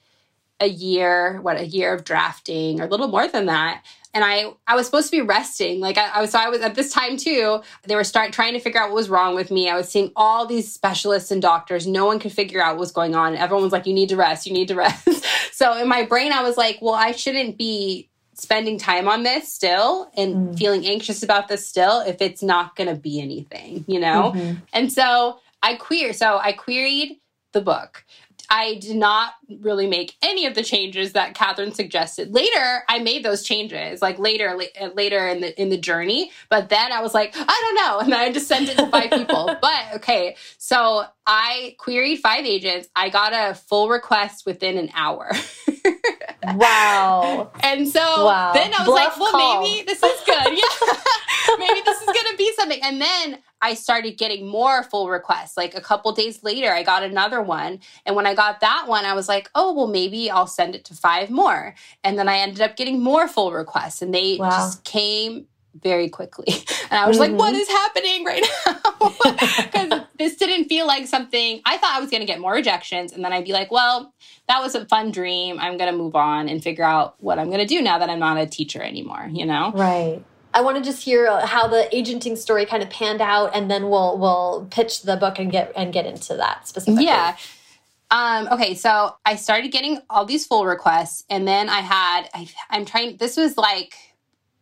a year, what a year of drafting, or a little more than that and I I was supposed to be resting. Like I, I, was so I was at this time too. They were start trying to figure out what was wrong with me. I was seeing all these specialists and doctors. No one could figure out what was going on. Everyone was like, "You need to rest. You need to rest." so in my brain, I was like, "Well, I shouldn't be." spending time on this still and mm. feeling anxious about this still if it's not going to be anything you know mm-hmm. and so i queer so i queried the book I did not really make any of the changes that Catherine suggested. Later, I made those changes, like later, la- uh, later in the in the journey. But then I was like, I don't know, and then I just sent it to five people. But okay, so I queried five agents. I got a full request within an hour. wow! And so wow. then I was Bluff like, well, call. maybe this is good. Yeah, maybe this is gonna be something. And then I started getting more full requests. Like a couple days later, I got another one. And when I got that one, I was like, oh, well, maybe I'll send it to five more. And then I ended up getting more full requests, and they wow. just came very quickly. And I was mm-hmm. like, what mm-hmm. happening right now? Because this didn't feel like something I thought I was going to get more rejections. And then I'd be like, well, that was a fun dream. I'm going to move on and figure out what I'm going to do now that I'm not a teacher anymore, you know? Right. I want to just hear how the agenting story kind of panned out, and then we'll we'll pitch the book and get and get into that specifically. Yeah. Um, okay, so I started getting all these full requests, and then I had I, I'm trying. This was like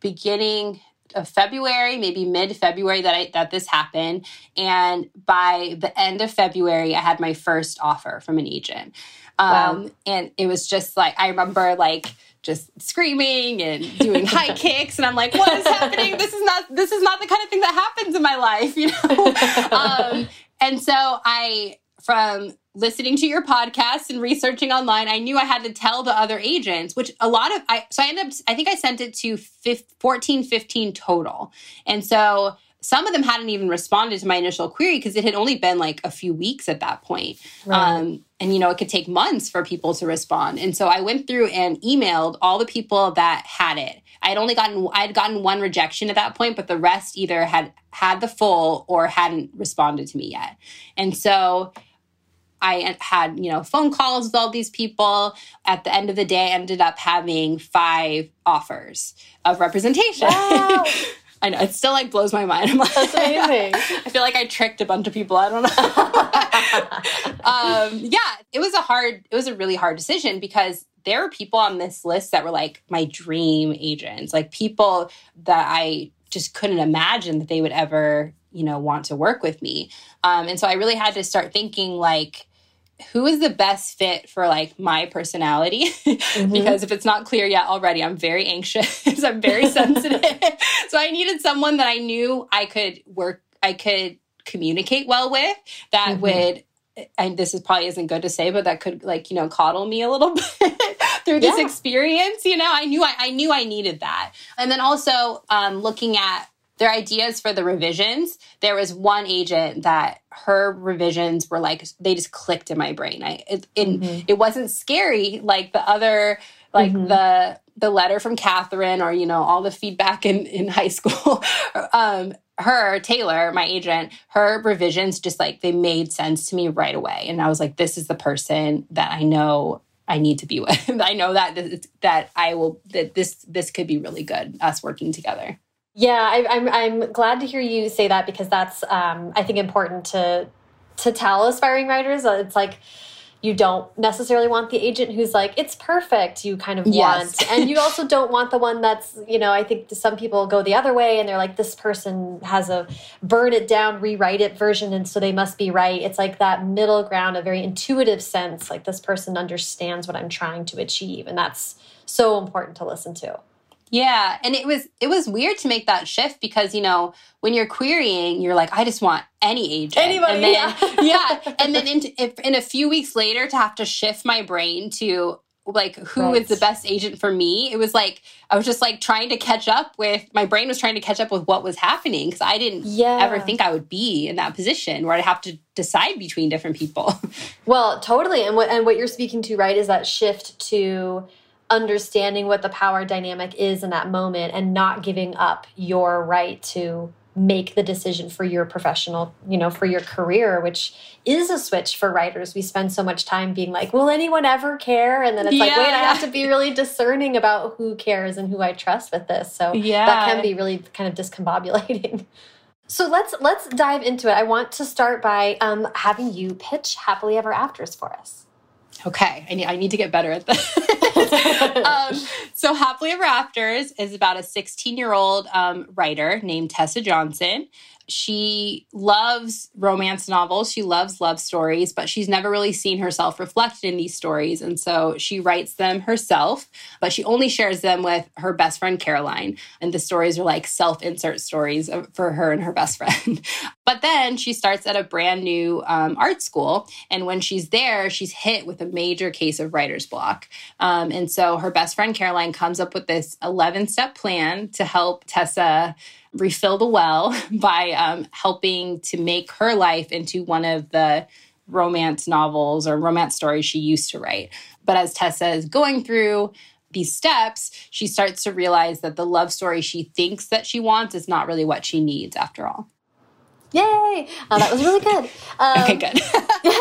beginning of February, maybe mid February that I that this happened, and by the end of February, I had my first offer from an agent. Um, wow. And it was just like I remember like just screaming and doing high kicks and i'm like what is happening this is not this is not the kind of thing that happens in my life you know um, and so i from listening to your podcast and researching online i knew i had to tell the other agents which a lot of i so i ended up i think i sent it to 15, 14 15 total and so some of them hadn't even responded to my initial query because it had only been like a few weeks at that point. Right. Um, and you know it could take months for people to respond and so i went through and emailed all the people that had it i had only gotten i had gotten one rejection at that point but the rest either had had the full or hadn't responded to me yet and so I had, you know, phone calls with all these people. At the end of the day, I ended up having five offers of representation. Wow. I know it still like blows my mind. I'm like, That's amazing. I feel like I tricked a bunch of people. I don't know. um, yeah, it was a hard. It was a really hard decision because there were people on this list that were like my dream agents, like people that I just couldn't imagine that they would ever, you know, want to work with me. Um, and so I really had to start thinking like who is the best fit for like my personality mm-hmm. because if it's not clear yet already i'm very anxious i'm very sensitive so i needed someone that i knew i could work i could communicate well with that mm-hmm. would and this is probably isn't good to say but that could like you know coddle me a little bit through this yeah. experience you know i knew I, I knew i needed that and then also um, looking at their ideas for the revisions there was one agent that her revisions were like they just clicked in my brain i it, it, mm-hmm. it wasn't scary like the other like mm-hmm. the the letter from catherine or you know all the feedback in in high school um her taylor my agent her revisions just like they made sense to me right away and i was like this is the person that i know I need to be with. I know that that I will that this this could be really good us working together. Yeah, I, I'm I'm glad to hear you say that because that's um, I think important to to tell aspiring writers. It's like you don't necessarily want the agent who's like it's perfect you kind of yes. want and you also don't want the one that's you know i think some people go the other way and they're like this person has a burn it down rewrite it version and so they must be right it's like that middle ground a very intuitive sense like this person understands what i'm trying to achieve and that's so important to listen to yeah, and it was it was weird to make that shift because you know when you're querying, you're like, I just want any agent, anybody, and then, yeah, yeah, and then in, if, in a few weeks later to have to shift my brain to like who right. is the best agent for me it was like i was just like trying to catch up with my brain was trying to catch up with what was happening because i didn't yeah. ever think i would be in that position where i'd have to decide between different people well totally and what and what you're speaking to right is that shift to understanding what the power dynamic is in that moment and not giving up your right to make the decision for your professional, you know, for your career, which is a switch for writers. We spend so much time being like, will anyone ever care? And then it's yeah. like, wait, I have to be really discerning about who cares and who I trust with this. So yeah. that can be really kind of discombobulating. So let's let's dive into it. I want to start by um, having you pitch happily ever afters for us. Okay, I need, I need to get better at this. um, so, Happily Ever Afters is about a 16 year old um, writer named Tessa Johnson she loves romance novels. She loves love stories, but she's never really seen herself reflected in these stories. And so she writes them herself, but she only shares them with her best friend, Caroline. And the stories are like self insert stories for her and her best friend. but then she starts at a brand new um, art school. And when she's there, she's hit with a major case of writer's block. Um, and so her best friend, Caroline, comes up with this 11 step plan to help Tessa refill the well by um, helping to make her life into one of the romance novels or romance stories she used to write. But as Tessa is going through these steps, she starts to realize that the love story she thinks that she wants is not really what she needs after all. Yay! Oh, that was really good. Um, okay, good.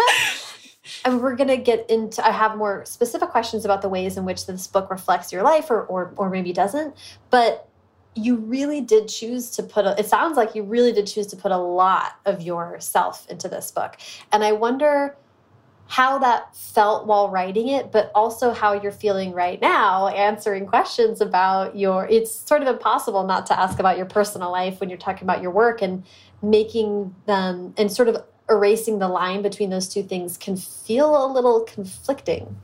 and we're going to get into i have more specific questions about the ways in which this book reflects your life or or, or maybe doesn't but you really did choose to put a, it sounds like you really did choose to put a lot of yourself into this book. And i wonder how that felt while writing it but also how you're feeling right now answering questions about your it's sort of impossible not to ask about your personal life when you're talking about your work and making them and sort of erasing the line between those two things can feel a little conflicting.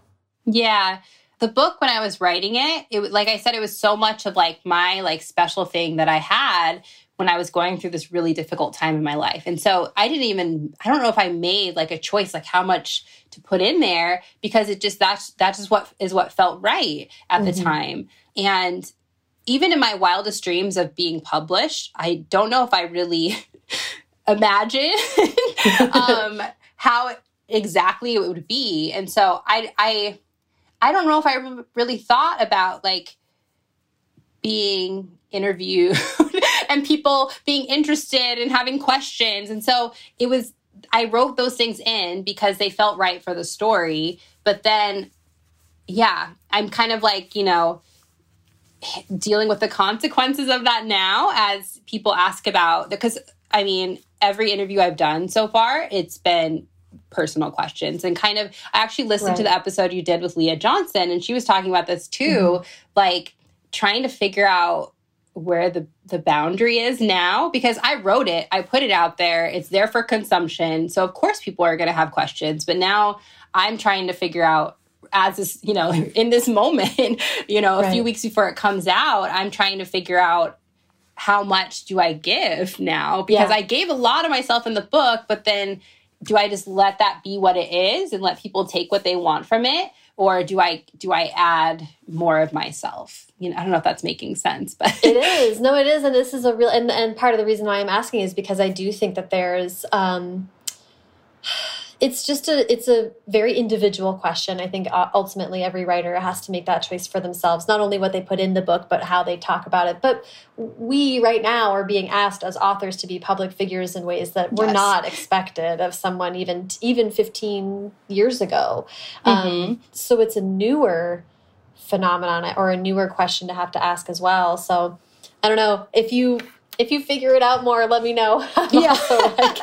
Yeah the book when I was writing it, it like I said, it was so much of like my like special thing that I had when I was going through this really difficult time in my life. And so I didn't even I don't know if I made like a choice like how much to put in there because it just that's that's just what is what felt right at mm -hmm. the mm-hmm. time. And even in my wildest dreams of being published, I don't know if I really imagined um, how exactly it would be. And so I I I don't know if I really thought about like being interviewed and people being interested and having questions. And so it was, I wrote those things in because they felt right for the story. But then, yeah, I'm kind of like, you know, dealing with the consequences of that now as people ask about because I mean, every interview I've done so far, it's been personal questions and kind of I actually listened right. to the episode you did with Leah Johnson and she was talking about this too mm -hmm. like trying to figure out where the the boundary is now because I wrote it I put it out there it's there for consumption so of course people are going to have questions but now I'm trying to figure out as this you know in this moment you know a right. few weeks before it comes out I'm trying to figure out how much do I give now because yeah. I gave a lot of myself in the book but then do I just let that be what it is and let people take what they want from it? Or do I do I add more of myself? You know, I don't know if that's making sense, but it is. No, it is, and this is a real and, and part of the reason why I'm asking is because I do think that there's um it's just a it's a very individual question i think uh, ultimately every writer has to make that choice for themselves not only what they put in the book but how they talk about it but we right now are being asked as authors to be public figures in ways that were yes. not expected of someone even even 15 years ago mm -hmm. um, mm-hmm. so it's a newer phenomenon or a newer question to have to ask as well so I don't know if you if you figure it out more, let me know. yeah. Like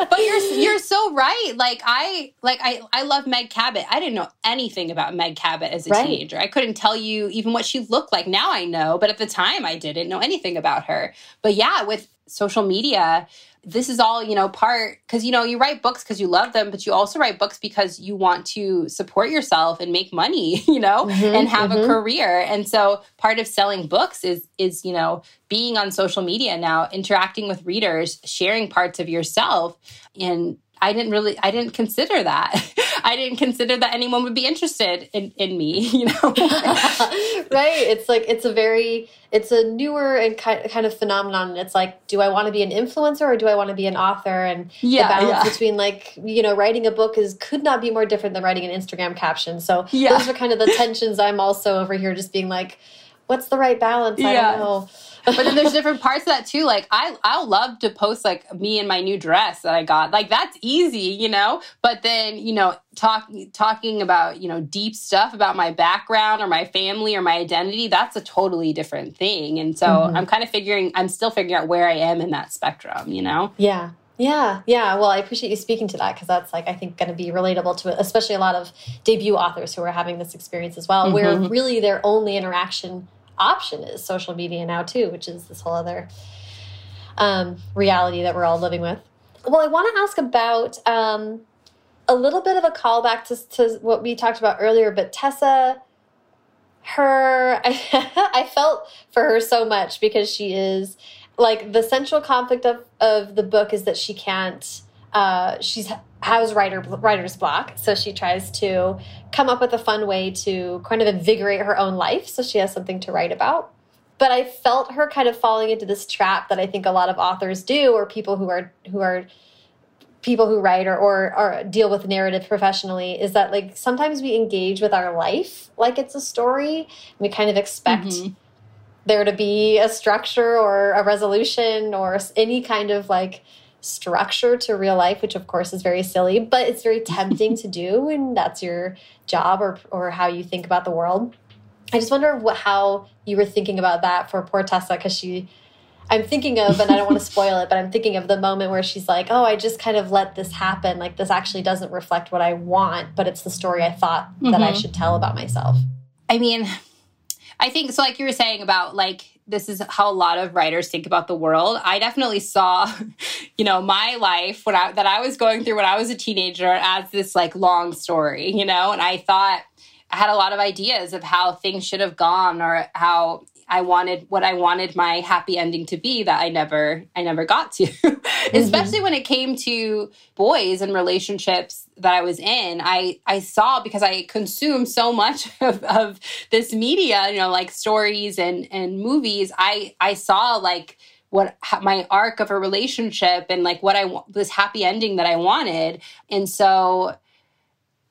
but you're you're so right. Like I like I I love Meg Cabot. I didn't know anything about Meg Cabot as a right. teenager. I couldn't tell you even what she looked like. Now I know, but at the time I didn't know anything about her. But yeah, with social media, this is all you know part because you know you write books because you love them but you also write books because you want to support yourself and make money you know mm-hmm, and have mm-hmm. a career and so part of selling books is is you know being on social media now interacting with readers sharing parts of yourself and I didn't really, I didn't consider that. I didn't consider that anyone would be interested in, in me, you know? right. It's like, it's a very, it's a newer and kind, kind of phenomenon. It's like, do I want to be an influencer or do I want to be an author? And yeah, the balance yeah. between like, you know, writing a book is, could not be more different than writing an Instagram caption. So yeah. those are kind of the tensions I'm also over here just being like, what's the right balance? I yeah. don't know but then there's different parts of that too. Like I I'll love to post like me and my new dress that I got. Like that's easy, you know? But then, you know, talking talking about, you know, deep stuff about my background or my family or my identity, that's a totally different thing. And so mm-hmm. I'm kind of figuring I'm still figuring out where I am in that spectrum, you know? Yeah. Yeah, yeah. Well, I appreciate you speaking to that because that's like I think going to be relatable to especially a lot of debut authors who are having this experience as well, mm -hmm. where mm-hmm. really their only interaction option is social media now too, which is this whole other um, reality that we're all living with. Well, I want to ask about um, a little bit of a callback to, to what we talked about earlier, but Tessa, her, I, I felt for her so much because she is like the central conflict of, of the book is that she can't, uh, she's has writer writer's block. So she tries to come up with a fun way to kind of invigorate her own life. So she has something to write about. But i felt her kind of falling into this trap that i think a lot of authors do or people who are who are people who write or, or, or deal with narrative professionally is that like sometimes we engage with our life like it's a story. And we kind of expect mm -hmm. there to be a structure or a resolution or any kind of like structure to real life, which of course is very silly, but it's very tempting to do and that's your job or, or how you think about the world. I just wonder what, how you were thinking about that for poor Tessa because she, I'm thinking of, and I don't want to spoil it, but I'm thinking of the moment where she's like, oh, I just kind of let this happen. Like this actually doesn't reflect what I want, but it's the story I thought mm -hmm. that I mm-hmm. should tell about myself. I mean, I think so like you were saying about like this is how a lot of writers think about the world. I definitely saw, you know, my life when I, that I was going through when I was a teenager as this like long story, you know, and I thought I had a lot of ideas of how things should have gone or how I wanted what I wanted my happy ending to be that I never I never got to. Mm-hmm. Especially when it came to boys and relationships that I was in. I I saw because I consumed so much of, of this media, you know, like stories and and movies. I I saw like what my arc of a relationship and like what I this happy ending that I wanted. And so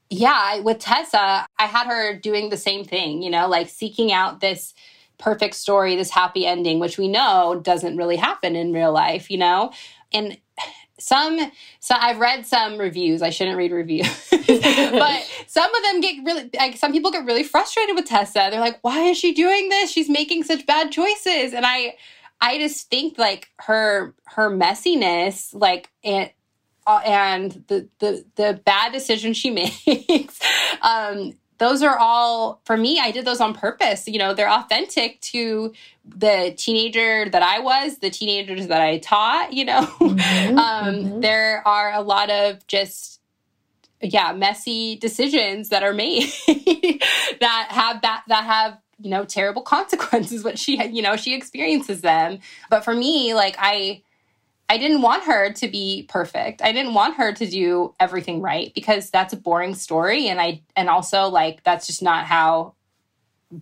yeah, with Tessa, I had her doing the same thing, you know, like seeking out this perfect story, this happy ending, which we know doesn't really happen in real life, you know? And some so I've read some reviews. I shouldn't read reviews. but some of them get really like some people get really frustrated with Tessa. They're like, "Why is she doing this? She's making such bad choices." And I I just think like her her messiness like and uh, and the the the bad decision she makes um those are all for me i did those on purpose you know they're authentic to the teenager that i was the teenagers that i taught you know mm-hmm, um, mm-hmm. there are a lot of just yeah messy decisions that are made that have that that have you know terrible consequences what she you know she experiences them but for me like i I didn't want her to be perfect. I didn't want her to do everything right because that's a boring story and I and also like that's just not how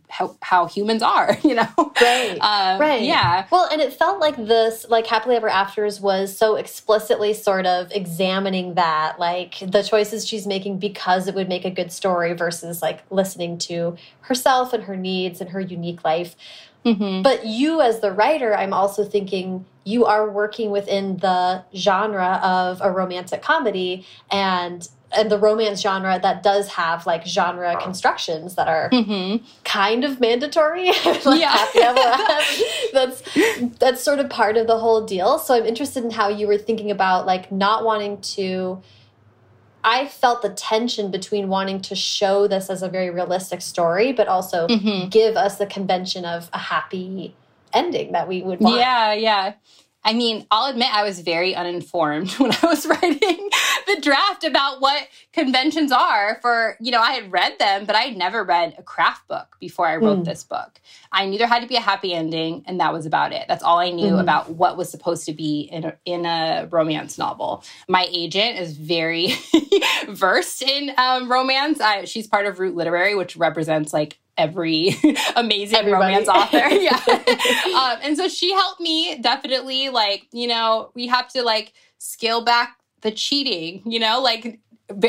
how, how humans are, you know? Right. Um, right. Yeah. Well, and it felt like this, like Happily Ever Afters was so explicitly sort of examining that, like the choices she's making because it would make a good story versus like listening to herself and her needs and her unique life. Mm -hmm. But you, as the writer, I'm also thinking you are working within the genre of a romantic comedy and and the romance genre that does have like genre constructions that are mm -hmm. kind of mandatory. like yeah. that's that's sort of part of the whole deal. So I'm interested in how you were thinking about like not wanting to I felt the tension between wanting to show this as a very realistic story, but also mm -hmm. give us the convention of a happy ending that we would want. Yeah, yeah. I mean, I'll admit I was very uninformed when I was writing the draft about what conventions are for, you know, I had read them, but I had never read a craft book before I wrote mm. this book. I knew there had to be a happy ending, and that was about it. That's all I knew mm. about what was supposed to be in a, in a romance novel. My agent is very versed in um, romance. I, she's part of Root Literary, which represents like every amazing Everybody. romance author. yeah. um, and so she helped me definitely like, you know, we have to like scale back the cheating, you know, like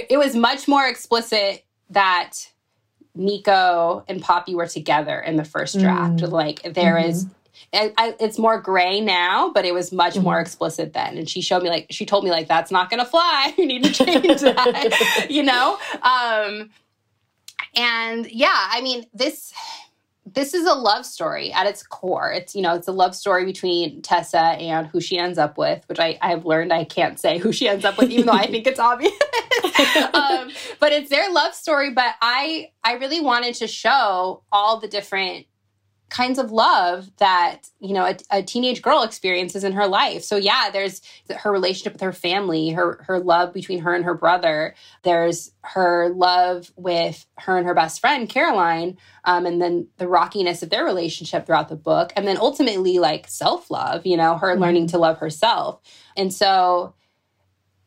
it was much more explicit that Nico and Poppy were together in the first draft. Mm. Like there mm -hmm. is I, I, it's more gray now, but it was much mm -hmm. more mm-hmm. explicit then. And she showed me like she told me like that's not gonna fly. You need to change that. you know. Um, and yeah, I mean, this this is a love story at its core. It's, you know, it's a love story between Tessa and who she ends up with, which I, I've learned I can't say who she ends up with, even though I think it's obvious. um, but it's their love story. But I, I really wanted to show all the different kinds of love that you know a, a, teenage girl experiences in her life so yeah there's her relationship with her family her her love between her and her brother there's her love with her and her best friend caroline um, and then the rockiness of their relationship throughout the book and then ultimately like self-love you know her mm -hmm. learning to love herself and so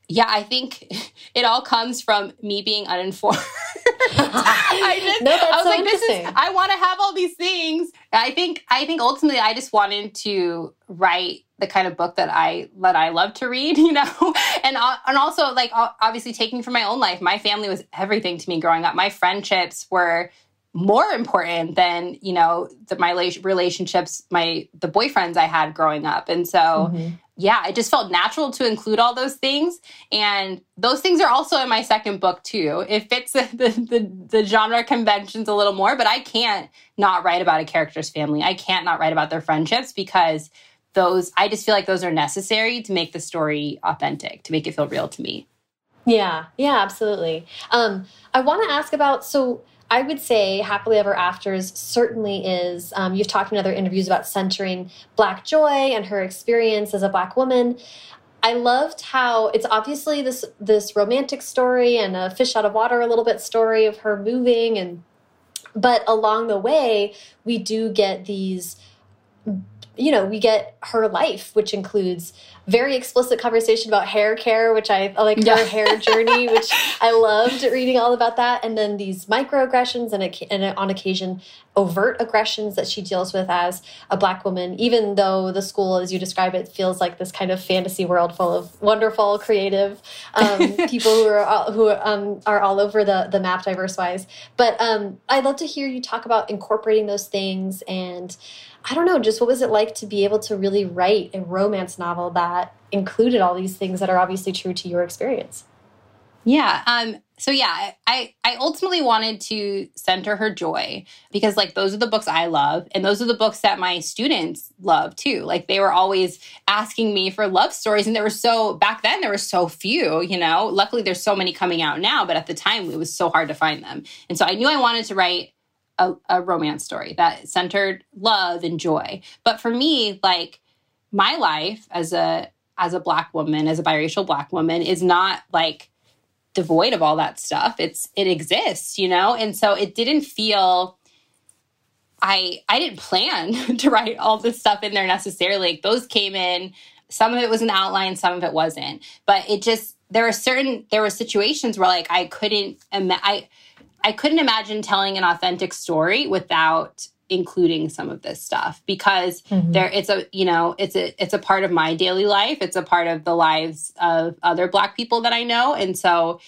yeah, I think it all comes from me being uninformed. I just, no, I was so like, this is, I want to have all these things. I think, I think ultimately I just wanted to write the kind of book that I, that I love to read, you know? and, uh, and also like, obviously taking from my own life, my family was everything to me growing up. My friendships were more important than you know the, my relationships my the boyfriends i had growing up and so mm -hmm yeah, it just felt natural to include all those things. And those things are also in my second book too. It fits the, the, the, the, genre conventions a little more, but I can't not write about a character's family. I can't not write about their friendships because those, I just feel like those are necessary to make the story authentic, to make it feel real to me. Yeah, yeah, absolutely. Um, I want to ask about, so I would say Happily Ever Afters certainly is. Um, you've talked in other interviews about centering Black joy and her experience as a Black woman. I loved how it's obviously this this romantic story and a fish out of water a little bit story of her moving and but along the way we do get these you know, we get her life, which includes very explicit conversation about hair care, which I like her hair journey, which I loved reading all about that. And then these microaggressions and, and on occasion overt aggressions that she deals with as a black woman, even though the school, as you describe it, feels like this kind of fantasy world full of wonderful, creative um, people who are all, who um, are all over the the map, diverse wise. But um, I'd love to hear you talk about incorporating those things and. I don't know, just what was it like to be able to really write a romance novel that included all these things that are obviously true to your experience? Yeah. Um, so yeah, I, I ultimately wanted to center her joy because like those are the books I love and those are the books that my students love too. Like they were always asking me for love stories and there were so back then there were so few, you know. Luckily there's so many coming out now, but at the time it was so hard to find them. And so I knew I wanted to write a, a romance story that centered love and joy. But for me, like my life as a as a black woman, as a biracial black woman, is not like devoid of all that stuff. It's it exists, you know? And so it didn't feel I I didn't plan to write all this stuff in there necessarily. Like those came in, some of it was an outline, some of it wasn't. But it just there were certain there were situations where like I couldn't I I couldn't imagine telling an authentic story without including some of this stuff because mm-hmm. there it's a you know it's a it's a part of my daily life it's a part of the lives of other black people that I know and so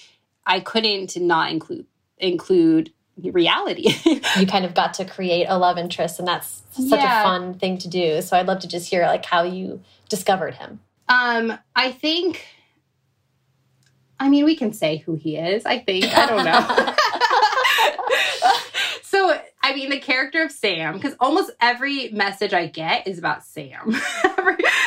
I couldn't not include include reality you kind of got to create a love interest and that's such yeah. a fun thing to do so I'd love to just hear like how you discovered him um I think I mean, we can say who he is, I think. I don't know. I mean, the character of Sam, because almost every message I get is about Sam.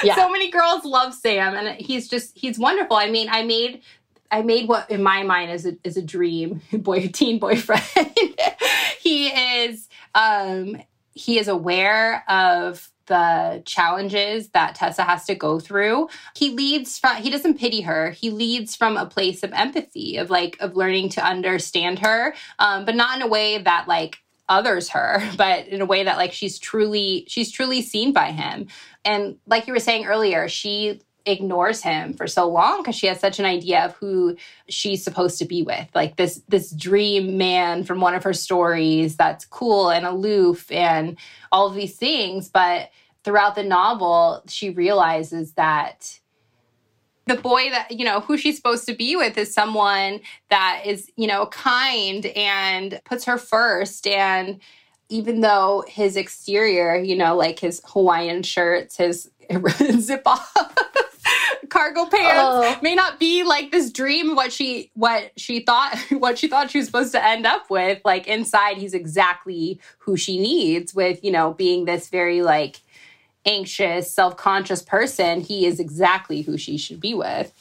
yeah. So many girls love Sam, and he's just, he's wonderful. I mean, I made I made what in my mind is a is a dream boy teen boyfriend. he is um he is aware of the challenges that Tessa has to go through. He leads from he doesn't pity her. He leads from a place of empathy, of like of learning to understand her, um, but not in a way that like others her, but in a way that like she's truly she's truly seen by him. And like you were saying earlier, she ignores him for so long because she has such an idea of who she's supposed to be with like this this dream man from one of her stories that's cool and aloof and all of these things but throughout the novel she realizes that the boy that you know who she's supposed to be with is someone that is you know kind and puts her first and even though his exterior you know like his hawaiian shirts his zip off cargo pants oh. may not be like this dream what she what she thought what she thought she was supposed to end up with like inside he's exactly who she needs with you know being this very like anxious self-conscious person he is exactly who she should be with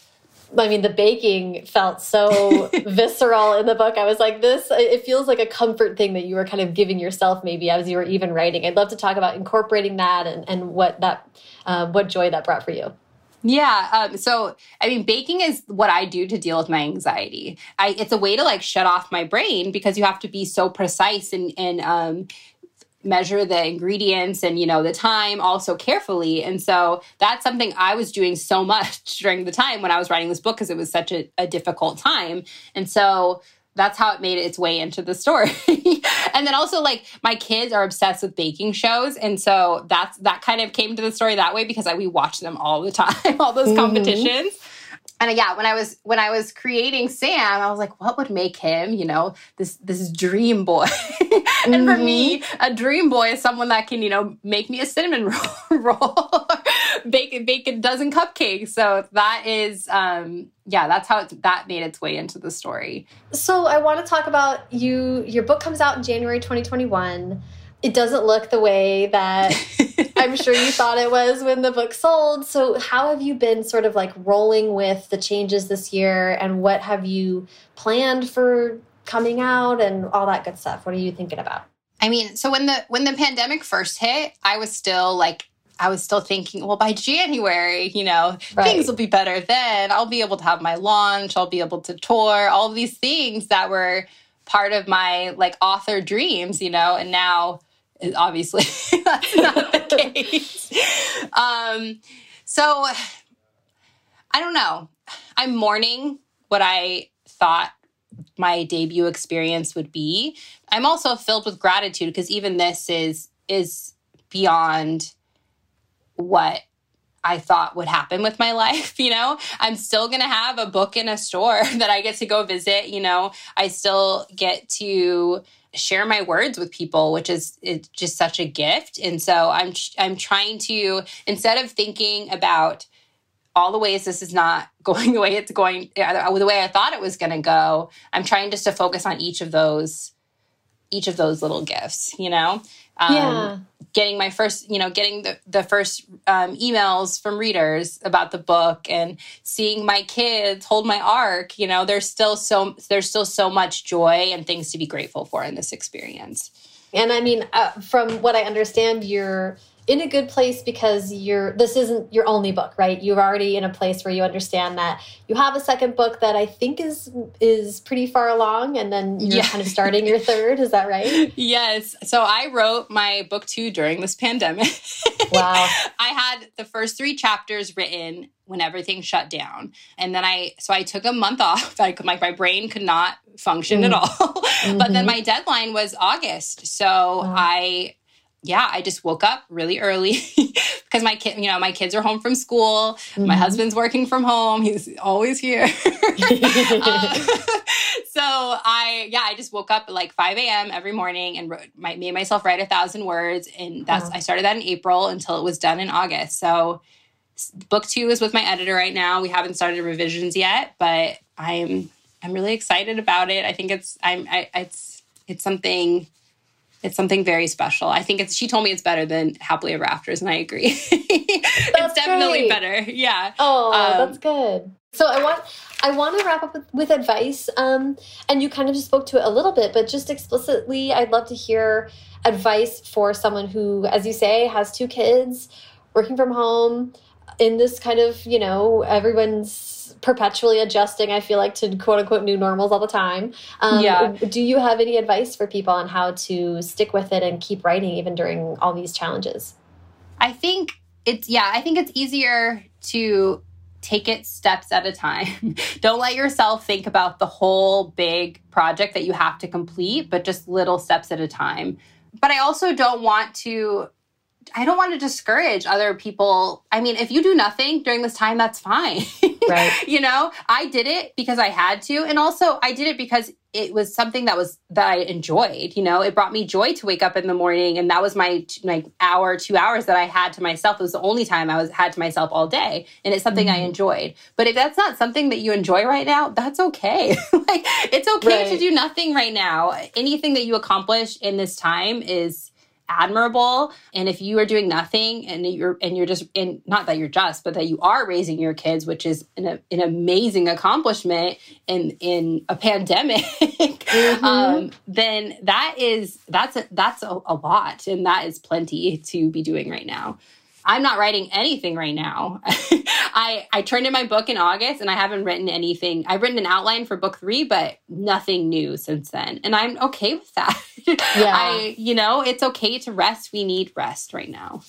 I mean, the baking felt so visceral in the book. I was like, this, it feels like a comfort thing that you were kind of giving yourself maybe as you were even writing. I'd love to talk about incorporating that and, and what that, uh, what joy that brought for you. Yeah. Um, so, I mean, baking is what I do to deal with my anxiety. I, it's a way to like shut off my brain because you have to be so precise and, and um, measure the ingredients and, you know, the time also carefully. And so that's something I was doing so much during the time when I was writing this book because it was such a, a difficult time. And so, that's how it made its way into the story. and then also like my kids are obsessed with baking shows and so that's that kind of came to the story that way because I, we watch them all the time, all those mm-hmm. competitions and yeah, when I was when I was creating Sam, I was like, what would make him, you know, this this dream boy? and mm-hmm. for me, mm-hmm. a dream boy is someone that can, you know, make me a cinnamon roll, roll bake bake a dozen cupcakes. So that is um yeah, that's how it, that made its way into the story. So I want to talk about you your book comes out in January 2021 it doesn't look the way that I'm sure you thought it was when the book sold. So, how have you been sort of like rolling with the changes this year, and what have you planned for coming out and all that good stuff? What are you thinking about? I mean, so when the when the pandemic first hit, I was still like I was still thinking, well, by January, you know, right. things will be better then. I'll be able to have my launch, I'll be able to tour, all these things that were part of my like author dreams, you know, and now obviously that's not the case. Um, so I don't know. I'm mourning what I thought my debut experience would be. I'm also filled with gratitude because even this is is beyond what I thought would happen with my life. You know, I'm still going to have a book in a store that I get to go visit. You know, I still get to share my words with people which is it's just such a gift. And so i'm i'm trying to instead of thinking about all the ways this is not going the way it's going the way i thought it was going to go i'm trying just to focus on each of those each of those little gifts you know um, yeah. getting my first you know getting the, the first um, emails from readers about the book and seeing my kids hold my arc you know there's still so there's still so much joy and things to be grateful for in this experience and i mean uh, from what i understand you're in a good place because you're this isn't your only book right you're already in a place where you understand that you have a second book that i think is is pretty far along and then you're yeah. kind of starting your third is that right yes so i wrote my book two during this pandemic wow i had the first three chapters written when everything shut down and then i so i took a month off like my, my brain could not function mm. at all mm -hmm. but then mm-hmm. my deadline was august so wow. i yeah, I just woke up really early because my kid, you know, my kids are home from school. Mm-hmm. My husband's working from home. He's always here. uh, so I, yeah, I just woke up at like 5 a.m. every morning and wrote, my, made myself write a thousand words. And that's, wow. I started that in April until it was done in August. So book two is with my editor right now. We haven't started revisions yet, but I'm I'm really excited about it. I think it's I'm I, it's it's something it's something very special. I think it's she told me it's better than Happily Ever Afters, and I agree. it's definitely great. better. Yeah. Oh, um, that's good. So I want I want to wrap up with, with advice. Um, and you kind of just spoke to it a little bit, but just explicitly, I'd love to hear advice for someone who, as you say, has two kids, working from home, in this kind of, you know, everyone's perpetually adjusting, I feel like, to quote unquote new normals all the time. Um, yeah. Do you have any advice for people on how to stick with it and keep writing even during all these challenges? I think it's, yeah, I think it's easier to take it steps at a time. Don't let yourself think about the whole big project that you have to complete, but just little steps at a time. But I also don't want to I don't want to discourage other people. I mean, if you do nothing during this time, that's fine. Right. you know, I did it because I had to. And also, I did it because it was something that was that I enjoyed. You know, it brought me joy to wake up in the morning, and that was my like hour, two hours that I had to myself. It was the only time I was had to myself all day, and it's something mm-hmm. I enjoyed. But if that's not something that you enjoy right now, that's okay. like it's okay right. to do nothing right now. Anything that you accomplish in this time is admirable. And if you are doing nothing and you're and you're just in not that you're just but that you are raising your kids which is an, an amazing accomplishment in in a pandemic mm-hmm. um, then that is that's a, that's a, a lot. And that is plenty to be doing right now I'm not writing anything right now. I I turned in my book in August and I haven't written anything. I've written an outline for book 3 but nothing new since then. And I'm okay with that. Yeah. I you know, it's okay to rest. We need rest right now.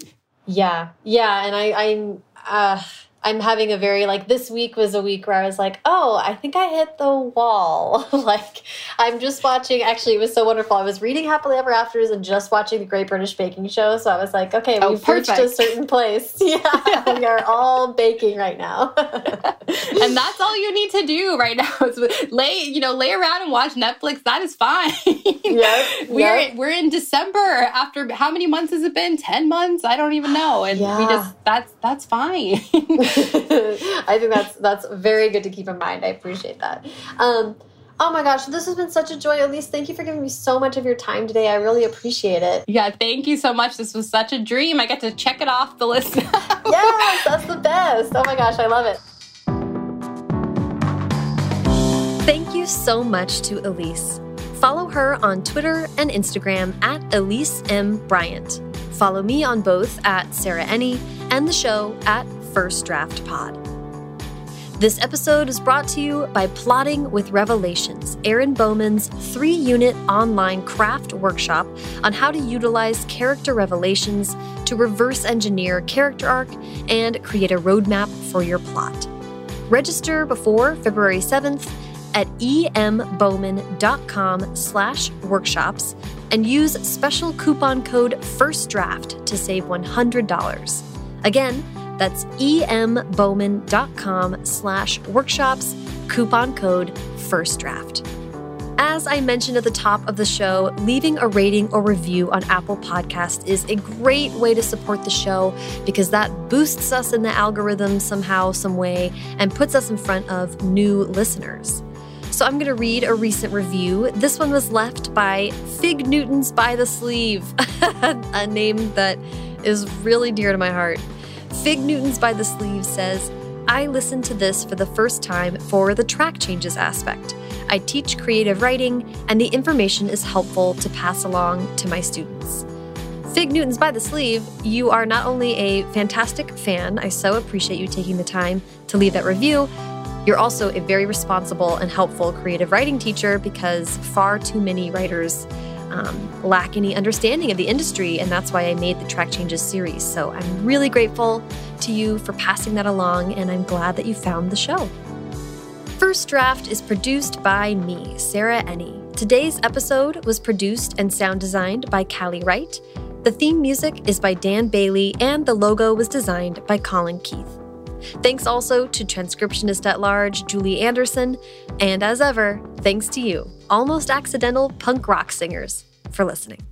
Yeah. Yeah, and I I'm uh I'm having a very like this week was a week where I was like, oh, I think I hit the wall. like I'm just watching. Actually, it was so wonderful. I was reading Happily Ever Afters and just watching the Great British Baking Show. So I was like, okay, oh, we've perfect. reached a certain place. Yeah, we are all baking right now. and that's all you need to do right now is lay, you know, lay around and watch Netflix. That is fine. Yeah, we're yep. we're in December. After how many months has it been? Ten months? I don't even know. And yeah. we just that's that's fine. I think that's that's very good to keep in mind. I appreciate that. Um, oh my gosh, this has been such a joy. Elise, thank you for giving me so much of your time today. I really appreciate it. Yeah, thank you so much. This was such a dream. I get to check it off the list. yes, that's the best. Oh my gosh, I love it. Thank you so much to Elise. Follow her on Twitter and Instagram at Elise M. Bryant. Follow me on both at Sarah Enni and the show at First Draft Pod. This episode is brought to you by Plotting with Revelations, Erin Bowman's three unit online craft workshop on how to utilize character revelations to reverse engineer character arc and create a roadmap for your plot. Register before February 7th at embowman.com slash workshops and use special coupon code FIRSTDRAFT to save $100. Again, that's embowman.com slash workshops, coupon code first draft. As I mentioned at the top of the show, leaving a rating or review on Apple Podcast is a great way to support the show because that boosts us in the algorithm somehow, some way, and puts us in front of new listeners. So I'm going to read a recent review. This one was left by Fig Newtons by the Sleeve, a name that is really dear to my heart. Fig Newtons by the Sleeve says, I listened to this for the first time for the track changes aspect. I teach creative writing, and the information is helpful to pass along to my students. Fig Newtons by the Sleeve, you are not only a fantastic fan, I so appreciate you taking the time to leave that review. You're also a very responsible and helpful creative writing teacher because far too many writers um, lack any understanding of the industry, and that's why I made the Track Changes series. So I'm really grateful to you for passing that along, and I'm glad that you found the show. First Draft is produced by me, Sarah Enni. Today's episode was produced and sound designed by Callie Wright. The theme music is by Dan Bailey, and the logo was designed by Colin Keith. Thanks also to transcriptionist at large Julie Anderson, and as ever, thanks to you, almost accidental punk rock singers, for listening.